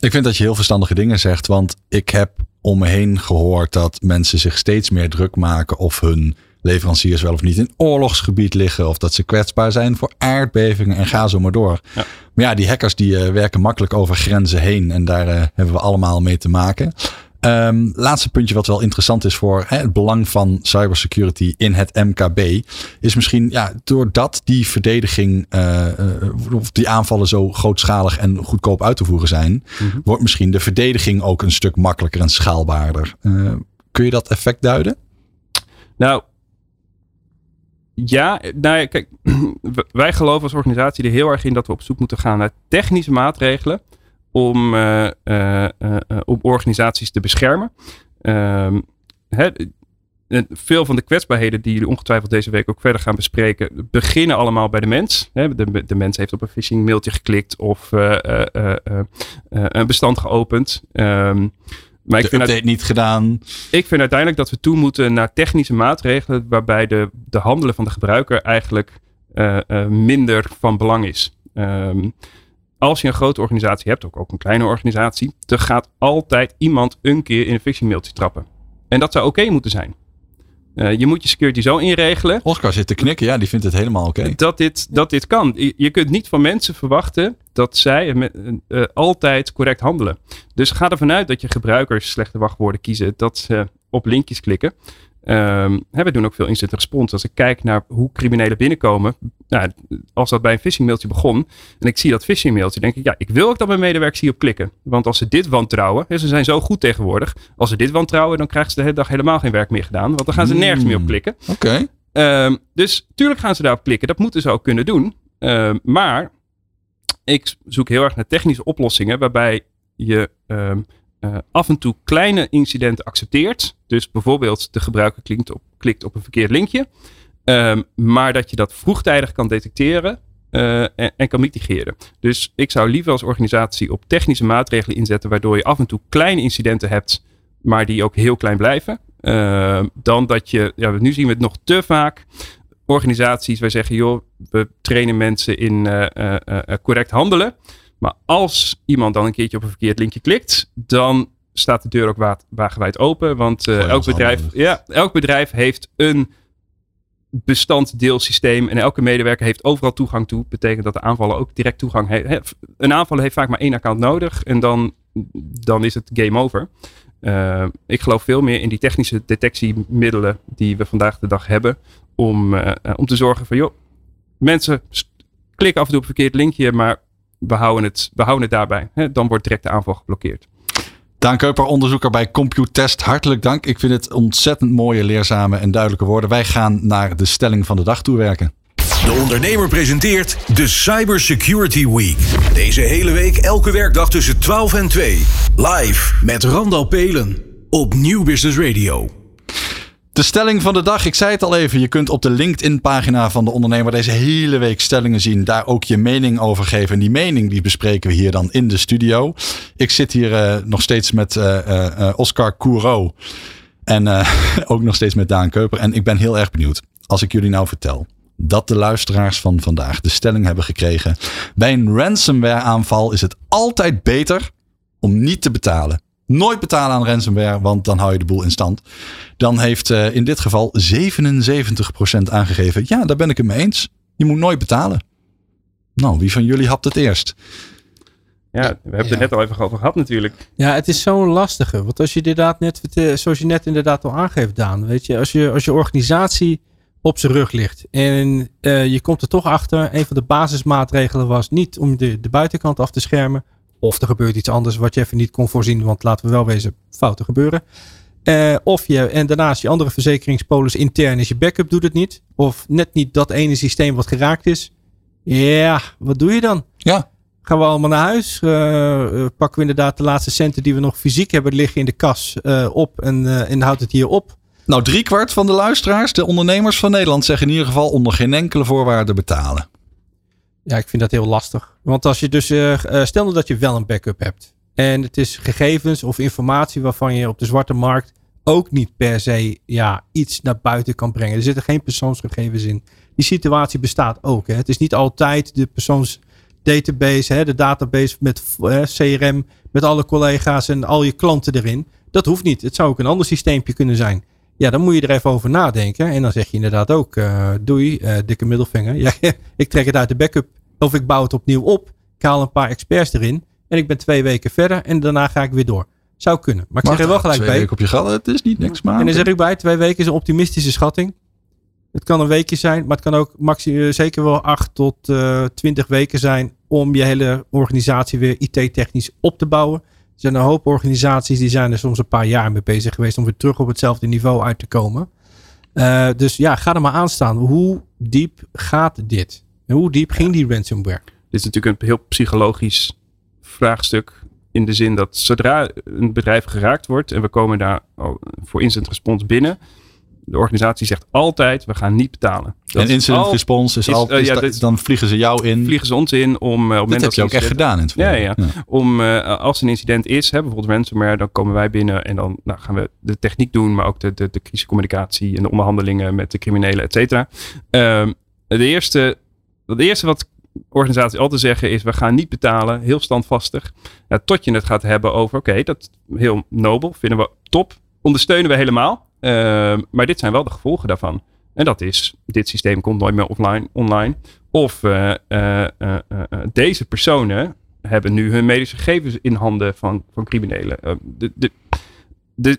Ik vind dat je heel verstandige dingen zegt. Want ik heb om me heen gehoord dat mensen zich steeds meer druk maken of hun leveranciers wel of niet in oorlogsgebied liggen. Of dat ze kwetsbaar zijn voor aardbevingen en ga zo maar door. Ja. Maar ja, die hackers die uh, werken makkelijk over grenzen heen. En daar uh, hebben we allemaal mee te maken. Um, laatste puntje wat wel interessant is voor hè, het belang van cybersecurity in het MKB. Is misschien ja, doordat die verdediging uh, of die aanvallen zo grootschalig en goedkoop uit te voeren zijn. Mm-hmm. Wordt misschien de verdediging ook een stuk makkelijker en schaalbaarder. kun je dat effect duiden? Nou, ja, nou kijk, wij geloven als organisatie er heel erg in dat we op zoek moeten gaan naar technische maatregelen om, uh, organisaties te beschermen. Ehm, veel van de kwetsbaarheden die jullie ongetwijfeld deze week ook verder gaan bespreken, beginnen allemaal bij de mens. De, de mens heeft op een phishing mailtje geklikt of een bestand geopend. Um, maar ik vind het niet gedaan. Ik vind uiteindelijk dat we toe moeten naar technische maatregelen waarbij de, de handelen van de gebruiker eigenlijk uh, uh, minder van belang is. Um, als je een grote organisatie hebt, ook, ook een kleine organisatie, er gaat altijd iemand een keer in een phishing mailtje trappen. En dat zou oké okay moeten zijn. Uh, je moet je security zo inregelen. Oscar zit te knikken, ja, die vindt het helemaal oké. Okay. Dat, dit, dat dit kan. Je, kunt niet van mensen verwachten dat zij uh, uh, altijd correct handelen. Dus ga ervan uit dat je gebruikers slechte wachtwoorden kiezen, dat ze op linkjes klikken. Um, we doen ook veel instant response. Als ik kijk naar hoe criminelen binnenkomen. Nou, als dat bij een phishing mailtje begon. En ik zie dat phishing mailtje. Denk ik, ja, ik wil ook dat mijn medewerkers hierop klikken. Want als ze dit wantrouwen. Hè, ze zijn zo goed tegenwoordig. Als ze dit wantrouwen, dan krijgen ze de hele dag helemaal geen werk meer gedaan. Want dan gaan ze nergens meer op klikken. Oké. Okay. Um, dus tuurlijk gaan ze daarop klikken. Dat moeten ze ook kunnen doen. Um, maar ik zoek heel erg naar technische oplossingen. Waarbij je uh, af en toe kleine incidenten accepteert. Dus bijvoorbeeld de gebruiker klikt op, klikt op een verkeerd linkje. Um, maar dat je dat vroegtijdig kan detecteren uh, en, kan mitigeren. Dus ik zou liever als organisatie op technische maatregelen inzetten, waardoor je af en toe kleine incidenten hebt, maar die ook heel klein blijven. Uh, dan dat je, ja, nu zien we het nog te vaak. Organisaties waar zeggen, joh, we trainen mensen in uh, correct handelen. Maar als iemand dan een keertje op een verkeerd linkje klikt, dan staat de deur ook wagenwijd open. Want uh, elk, bedrijf, ja, elk bedrijf heeft een bestanddeelsysteem en elke medewerker heeft overal toegang toe. Betekent dat de aanvaller ook direct toegang heeft. Een aanvaller heeft vaak maar één account nodig en dan, dan is het game over. Uh, ik geloof veel meer in die technische detectiemiddelen die we vandaag de dag hebben. Om, uh, om te zorgen van, joh, mensen klikken af en toe op een verkeerd linkje, maar we houden het, we houden het daarbij. Hè? Dan wordt direct de aanval geblokkeerd. Daan Keuper, onderzoeker bij Computest. Hartelijk dank. Ik vind het ontzettend mooie, leerzame en duidelijke woorden. Wij gaan naar de stelling van de dag toewerken. De ondernemer presenteert de Cybersecurity Week. Deze hele week elke werkdag tussen 12 en 2. Live met Randal Pelen op Nieuw Business Radio. De stelling van de dag, ik zei het al even, je kunt op de LinkedIn-pagina van de ondernemer deze hele week stellingen zien. Daar ook je mening over geven. En die mening die bespreken we hier dan in de studio. Ik zit hier uh, nog steeds met uh, uh, Oscar Couro en ook nog steeds met Daan Keuper. En ik ben heel erg benieuwd, als ik jullie nou vertel dat de luisteraars van vandaag de stelling hebben gekregen. Bij een ransomware aanval is het altijd beter om niet te betalen. Nooit betalen aan ransomware, want dan hou je de boel in stand. Dan heeft uh, in dit geval 77% aangegeven. Ja, daar ben ik het mee eens. Je moet nooit betalen. Nou, wie van jullie hapt het eerst? Ja, we hebben ja. het er net al even over gehad natuurlijk. Ja, het is zo'n lastige. Want als je inderdaad net, zoals je net inderdaad al aangeeft, Daan. Weet je, als je, als je organisatie op zijn rug ligt. En uh, je komt er toch achter. Een van de basismaatregelen was niet om de, de buitenkant af te schermen. Of er gebeurt iets anders wat je even niet kon voorzien. Want laten we wel wezen, fouten gebeuren. Uh, of je, en daarnaast je andere verzekeringspolis intern is je backup doet het niet. Of net niet dat ene systeem wat geraakt is. Ja, wat doe je dan? Ja. Gaan we allemaal naar huis? Uh, pakken we inderdaad de laatste centen die we nog fysiek hebben liggen in de kas op en, en houdt het hier op? Nou, driekwart van de luisteraars, de ondernemers van Nederland, zeggen in ieder geval onder geen enkele voorwaarde betalen. Ja, ik vind dat heel lastig. Want als je dus, uh, stel nou dat je wel een backup hebt. En het is gegevens of informatie waarvan je op de zwarte markt ook niet per se ja, iets naar buiten kan brengen. Er zitten geen persoonsgegevens in. Die situatie bestaat ook. Hè. Het is niet altijd de persoonsdatabase, hè, de database met uh, CRM, met alle collega's en al je klanten erin. Dat hoeft niet. Het zou ook een ander systeempje kunnen zijn. Ja, dan moet je er even over nadenken. En dan zeg je inderdaad ook, uh, doei, uh, dikke middelvinger. Ja, ik trek het uit de backup. Of ik bouw het opnieuw op. Ik haal een paar experts erin. En ik ben twee weken verder. En daarna ga ik weer door. Zou kunnen. Maar ik zeg er wel gelijk twee bij. Weken op je gat, het is niet niks maar. En dan zeg ik bij, twee weken is een optimistische schatting. Het kan een weekje zijn, maar het kan ook maxi zeker wel acht tot uh, twintig weken zijn om je hele organisatie weer IT-technisch op te bouwen. Er zijn een hoop organisaties die zijn er soms een paar jaar mee bezig geweest om weer terug op hetzelfde niveau uit te komen. Uh, dus ja, ga er maar aan staan. Hoe diep gaat dit? En hoe diep ging die ransomware? Dit is natuurlijk een heel psychologisch vraagstuk. In de zin dat zodra een bedrijf geraakt wordt en we komen daar voor instant response binnen, de organisatie zegt altijd, we gaan niet betalen. Dat en incident al, response is, is al, is uh, ja, dit, dan vliegen ze jou in. Vliegen ze ons in om... Uh, op dat heb je ook echt gedaan in het ja, ja, ja, Om, uh, als een incident is, hè, bijvoorbeeld ransomware, dan komen wij binnen en dan nou, gaan we de techniek doen, maar ook de, de, de crisiscommunicatie en de onderhandelingen met de criminelen, et cetera. Um, de eerste, het eerste wat organisaties altijd zeggen is, we gaan niet betalen, heel standvastig. Nou, tot je het gaat hebben over, oké, okay, dat is heel nobel, vinden we top, ondersteunen we helemaal. Uh, maar dit zijn wel de gevolgen daarvan. En dat is, dit systeem komt nooit meer offline, online. Of uh, uh, deze personen hebben nu hun medische gegevens in handen van, van criminelen. De, de, de,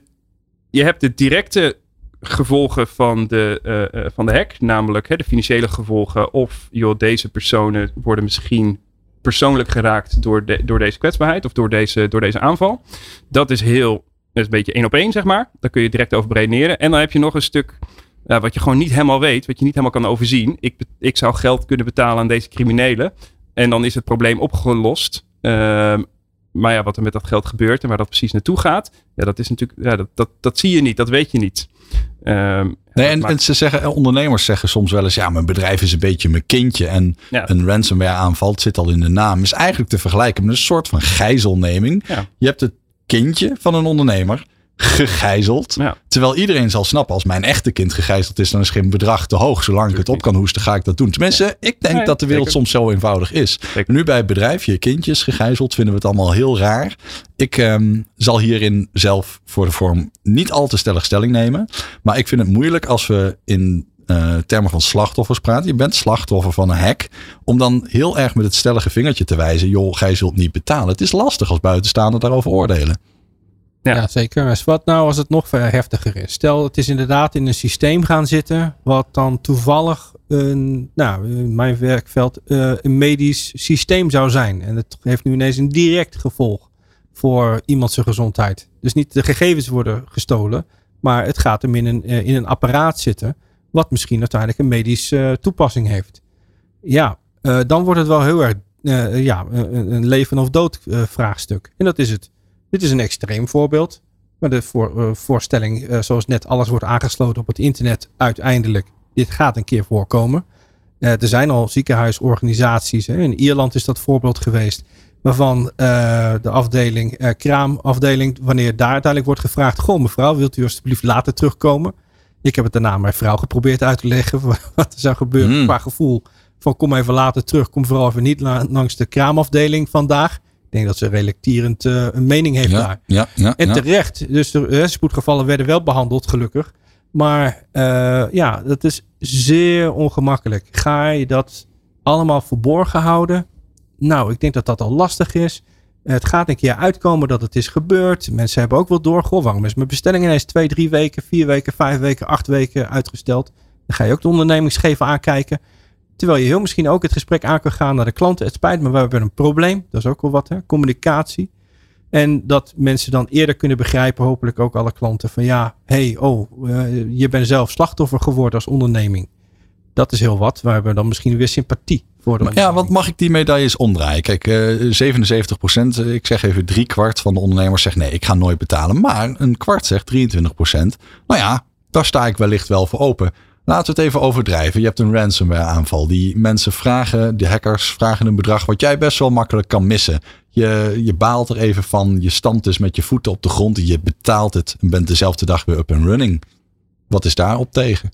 je hebt de directe gevolgen van de, van de hack, namelijk hè, de financiële gevolgen. Of joh, deze personen worden misschien persoonlijk geraakt door, de, door deze kwetsbaarheid of door deze, door deze aanval. Dat is heel is een beetje één op één, zeg maar. Daar kun je direct over. En dan heb je nog een stuk wat je gewoon niet helemaal weet, wat je niet helemaal kan overzien. Ik, ik zou geld kunnen betalen aan deze criminelen. En dan is het probleem opgelost. Uh, maar ja, wat er met dat geld gebeurt en waar dat precies naartoe gaat, ja, dat is natuurlijk, ja, dat, dat, dat zie je niet, dat weet je niet. Um, nee, en, en, ze zeggen, ondernemers zeggen soms wel eens, ja, mijn bedrijf is een beetje mijn kindje en ja. een ransomware aanval, zit al in de naam, is eigenlijk te vergelijken met een soort van gijzelneming. Ja. Je hebt het kindje van een ondernemer gegijzeld. Ja. Terwijl iedereen zal snappen, als mijn echte kind gegijzeld is, dan is geen bedrag te hoog. Zolang ik het op kan hoesten, ga ik dat doen. Tenminste, ja. ik denk dat de wereld soms zo eenvoudig is. Nu bij het bedrijf, je kindjes gegijzeld, vinden we het allemaal heel raar. Ik um, zal hierin zelf voor de vorm niet al te stellig stelling nemen. Maar ik vind het moeilijk als we in uh, termen van slachtoffers praten. Je bent slachtoffer van een hack. Om dan heel erg met het stellige vingertje te wijzen. joh, gij zult niet betalen. Het is lastig als buitenstaander daarover oordelen. Ja, ja zeker. Wat nou als het nog heftiger is? Stel, het is inderdaad in een systeem gaan zitten. Wat dan toevallig een, nou, in mijn werkveld uh, een medisch systeem zou zijn. En het heeft nu ineens een direct gevolg voor iemand zijn gezondheid. Dus niet de gegevens worden gestolen. Maar het gaat hem in een, in een apparaat zitten wat misschien uiteindelijk een medische uh, toepassing heeft. Ja, uh, dan wordt het wel heel erg uh, ja, een, leven of dood vraagstuk. En dat is het. Dit is een extreem voorbeeld. Maar de voor, voorstelling, zoals net alles wordt aangesloten op het internet, uiteindelijk, dit gaat een keer voorkomen. er zijn al ziekenhuisorganisaties. Hè. In Ierland is dat voorbeeld geweest waarvan de afdeling, kraamafdeling, wanneer daar uiteindelijk wordt gevraagd: Goh, mevrouw, wilt u alsjeblieft later terugkomen? Ik heb het daarna aan mijn vrouw geprobeerd uit te leggen wat er zou gebeuren mm. qua gevoel. Van kom even later terug, kom vooral even niet langs de kraamafdeling vandaag. Ik denk dat ze relectierend uh, een mening heeft daar. Ja, ja, en terecht. Dus de uh, spoedgevallen werden wel behandeld, gelukkig. Maar uh, ja, dat is zeer ongemakkelijk. Ga je dat allemaal verborgen houden? Nou, ik denk dat dat al lastig is. Het gaat een keer uitkomen dat het is gebeurd. Mensen hebben ook wel door. Goh, waarom is mijn bestelling ineens twee, drie weken, vier weken, vijf weken, acht weken uitgesteld? Dan ga je ook de ondernemingsgever aankijken. Terwijl je heel misschien ook het gesprek aan kan gaan naar de klanten. Het spijt me, we hebben een probleem. Dat is ook wel wat, hè? communicatie. En dat mensen dan eerder kunnen begrijpen, hopelijk ook alle klanten, van ja, hey, oh, uh, je bent zelf slachtoffer geworden als onderneming. Dat is heel wat. We hebben dan misschien weer sympathie voor de Ja, want mag ik die medailles omdraaien? Kijk, uh, 77 procent, eh, ik zeg even drie kwart van de ondernemers zegt nee, ik ga nooit betalen. Maar een kwart zegt 23 procent. Nou ja, daar sta ik wellicht wel voor open. Laten we het even overdrijven. Je hebt een ransomware aanval. Die mensen vragen, de hackers vragen een bedrag wat jij best wel makkelijk kan missen. Je, je baalt er even van, je stamt dus met je voeten op de grond. Je betaalt het en bent dezelfde dag weer up and running. Wat is daarop tegen?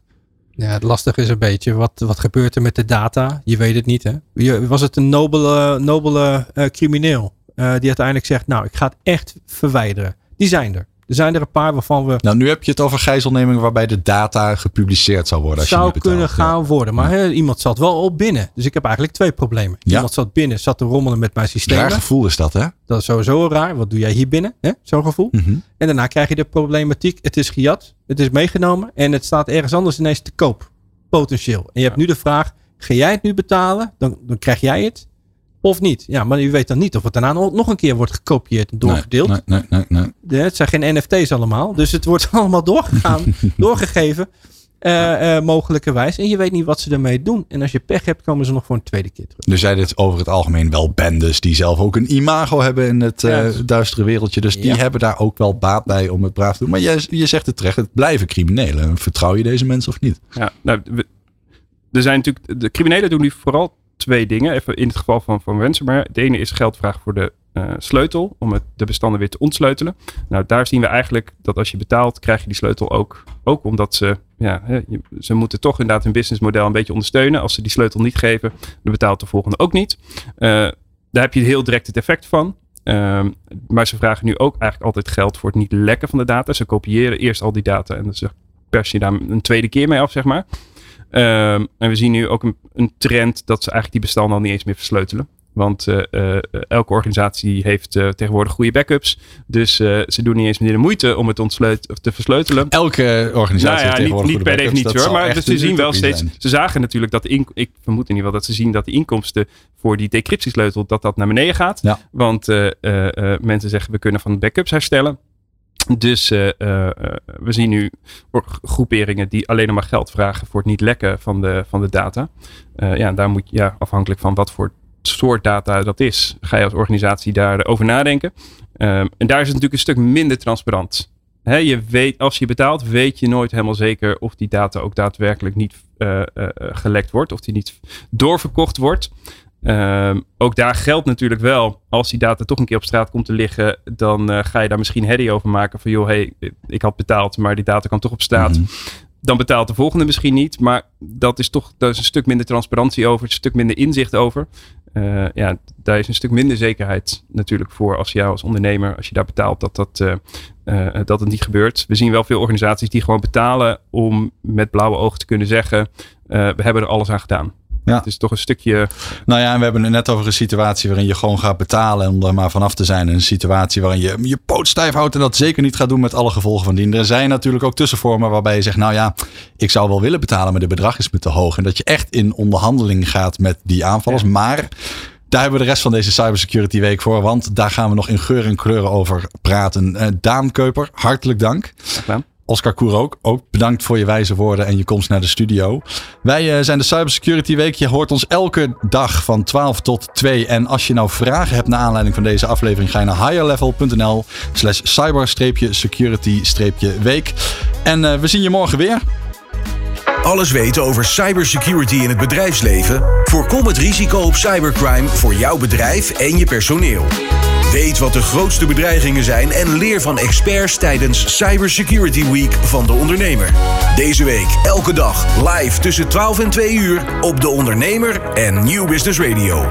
Ja, het lastige is een beetje, wat, wat gebeurt er met de data? Je weet het niet, hè? Was het een nobele, nobele uh, crimineel uh, die uiteindelijk zegt, nou, ik ga het echt verwijderen. Die zijn er. Er zijn er een paar waarvan we. Nou, nu heb je het over gijzelneming waarbij de data gepubliceerd zou worden. Als zou je kunnen gaan worden. Maar iemand zat wel op binnen. Dus ik heb eigenlijk twee problemen. Ja. Iemand zat binnen, zat te rommelen met mijn systeem. Raar gevoel is dat, hè? Dat is sowieso raar. Wat doe jij hier binnen? Zo'n gevoel. Mhm. En daarna krijg je de problematiek. Het is gejat. Het is meegenomen. En het staat ergens anders ineens te koop. Potentieel. En je hebt nu de vraag. Ga jij het nu betalen? Dan, dan krijg jij het. Of niet. Ja, maar u weet dan niet of het daarna nog een keer wordt gekopieerd en doorgedeeld. Nee, nee, nee, nee, nee. Het zijn geen NFT's allemaal. Dus het wordt allemaal doorgegaan, doorgegeven. Uh, uh, mogelijkerwijs. En je weet niet wat ze ermee doen. En als je pech hebt, komen ze nog voor een tweede keer terug. Dus zijn dit over het algemeen wel bendes die zelf ook een imago hebben in het uh, duistere wereldje. Dus die hebben daar ook wel baat bij om het braaf te doen. Maar je, je zegt het terecht, het blijven criminelen. Vertrouw je deze mensen of niet? Ja, nou, er zijn natuurlijk, de criminelen doen nu vooral twee dingen. Even in het geval van, van ransomware. De ene is geld vragen voor de uh, sleutel om het, de bestanden weer te ontsleutelen. Nou, daar zien we eigenlijk dat als je betaalt, krijg je die sleutel ook. Ook omdat ze, ja, ze moeten toch inderdaad hun businessmodel een beetje ondersteunen. Als ze die sleutel niet geven, dan betaalt de volgende ook niet. Uh, daar heb je heel direct het effect van. Uh, maar ze vragen nu ook eigenlijk altijd geld voor het niet lekken van de data. Ze kopiëren eerst al die data en dan pers je daar een tweede keer mee af, zeg maar. Um, en we zien nu ook een, een, trend dat ze eigenlijk die bestanden al niet eens meer versleutelen. Want uh, uh, elke organisatie heeft uh, tegenwoordig goede backups. Dus ze doen niet eens meer de moeite om het te versleutelen. Elke organisatie nou ja, heeft tegenwoordig niet, niet per definitie hoor. Maar dus ze zien wel steeds. Zijn. Ze zagen natuurlijk dat de in, ik vermoed in ieder geval dat ze zien dat de inkomsten voor die decryptiesleutel dat dat naar beneden gaat. Ja. Want mensen zeggen we kunnen van de backups herstellen. Dus uh, uh, we zien nu groeperingen die alleen maar geld vragen voor het niet lekken van de, van de data. Uh, ja, daar moet je ja, afhankelijk van wat voor soort data dat is, ga je als organisatie daarover nadenken. en daar is het natuurlijk een stuk minder transparant. He, je weet, als je betaalt, weet je nooit helemaal zeker of die data ook daadwerkelijk niet gelekt wordt, of die niet doorverkocht wordt. Um, ook daar geldt natuurlijk wel, als die data toch een keer op straat komt te liggen, dan uh, ga je daar misschien herrie over maken van joh, hey, ik had betaald, maar die data kan toch op straat. Mm -hmm. Dan betaalt de volgende misschien niet, maar dat is toch daar is een stuk minder transparantie over, een stuk minder inzicht over. Uh, ja, daar is een stuk minder zekerheid natuurlijk voor als jij als ondernemer, als je daar betaalt, dat, dat, uh, dat het niet gebeurt. We zien wel veel organisaties die gewoon betalen om met blauwe ogen te kunnen zeggen, we hebben er alles aan gedaan. Ja. Het is toch een stukje. Nou ja, en we hebben het net over een situatie waarin je gewoon gaat betalen om er maar vanaf te zijn. Een situatie waarin je je poot stijf houdt en dat zeker niet gaat doen met alle gevolgen van dien. Er zijn natuurlijk ook tussenvormen waarbij je zegt, nou ja, ik zou wel willen betalen, maar de bedrag is me te hoog. En dat je echt in onderhandeling gaat met die aanvallers. Ja. Maar daar hebben we de rest van deze Cybersecurity Week voor. Want daar gaan we nog in geur en kleuren over praten. Uh, Daan Keuper, hartelijk dank. Ja. Oscar Koer ook. Ook bedankt voor je wijze woorden en je komst naar de studio. Wij uh, zijn de Cybersecurity Week. Je hoort ons elke dag van 12 tot 2. En als je nou vragen hebt naar aanleiding van deze aflevering, ga je naar higherlevel.nl slash cyber-security-week. En uh, we zien je morgen weer. Alles weten over cybersecurity in het bedrijfsleven? Voorkom het risico op cybercrime voor jouw bedrijf en je personeel. Weet wat de grootste bedreigingen zijn en leer van experts tijdens Cybersecurity Week van de ondernemer. Deze week elke dag live tussen 12 en 2 uur op de ondernemer en New Business Radio.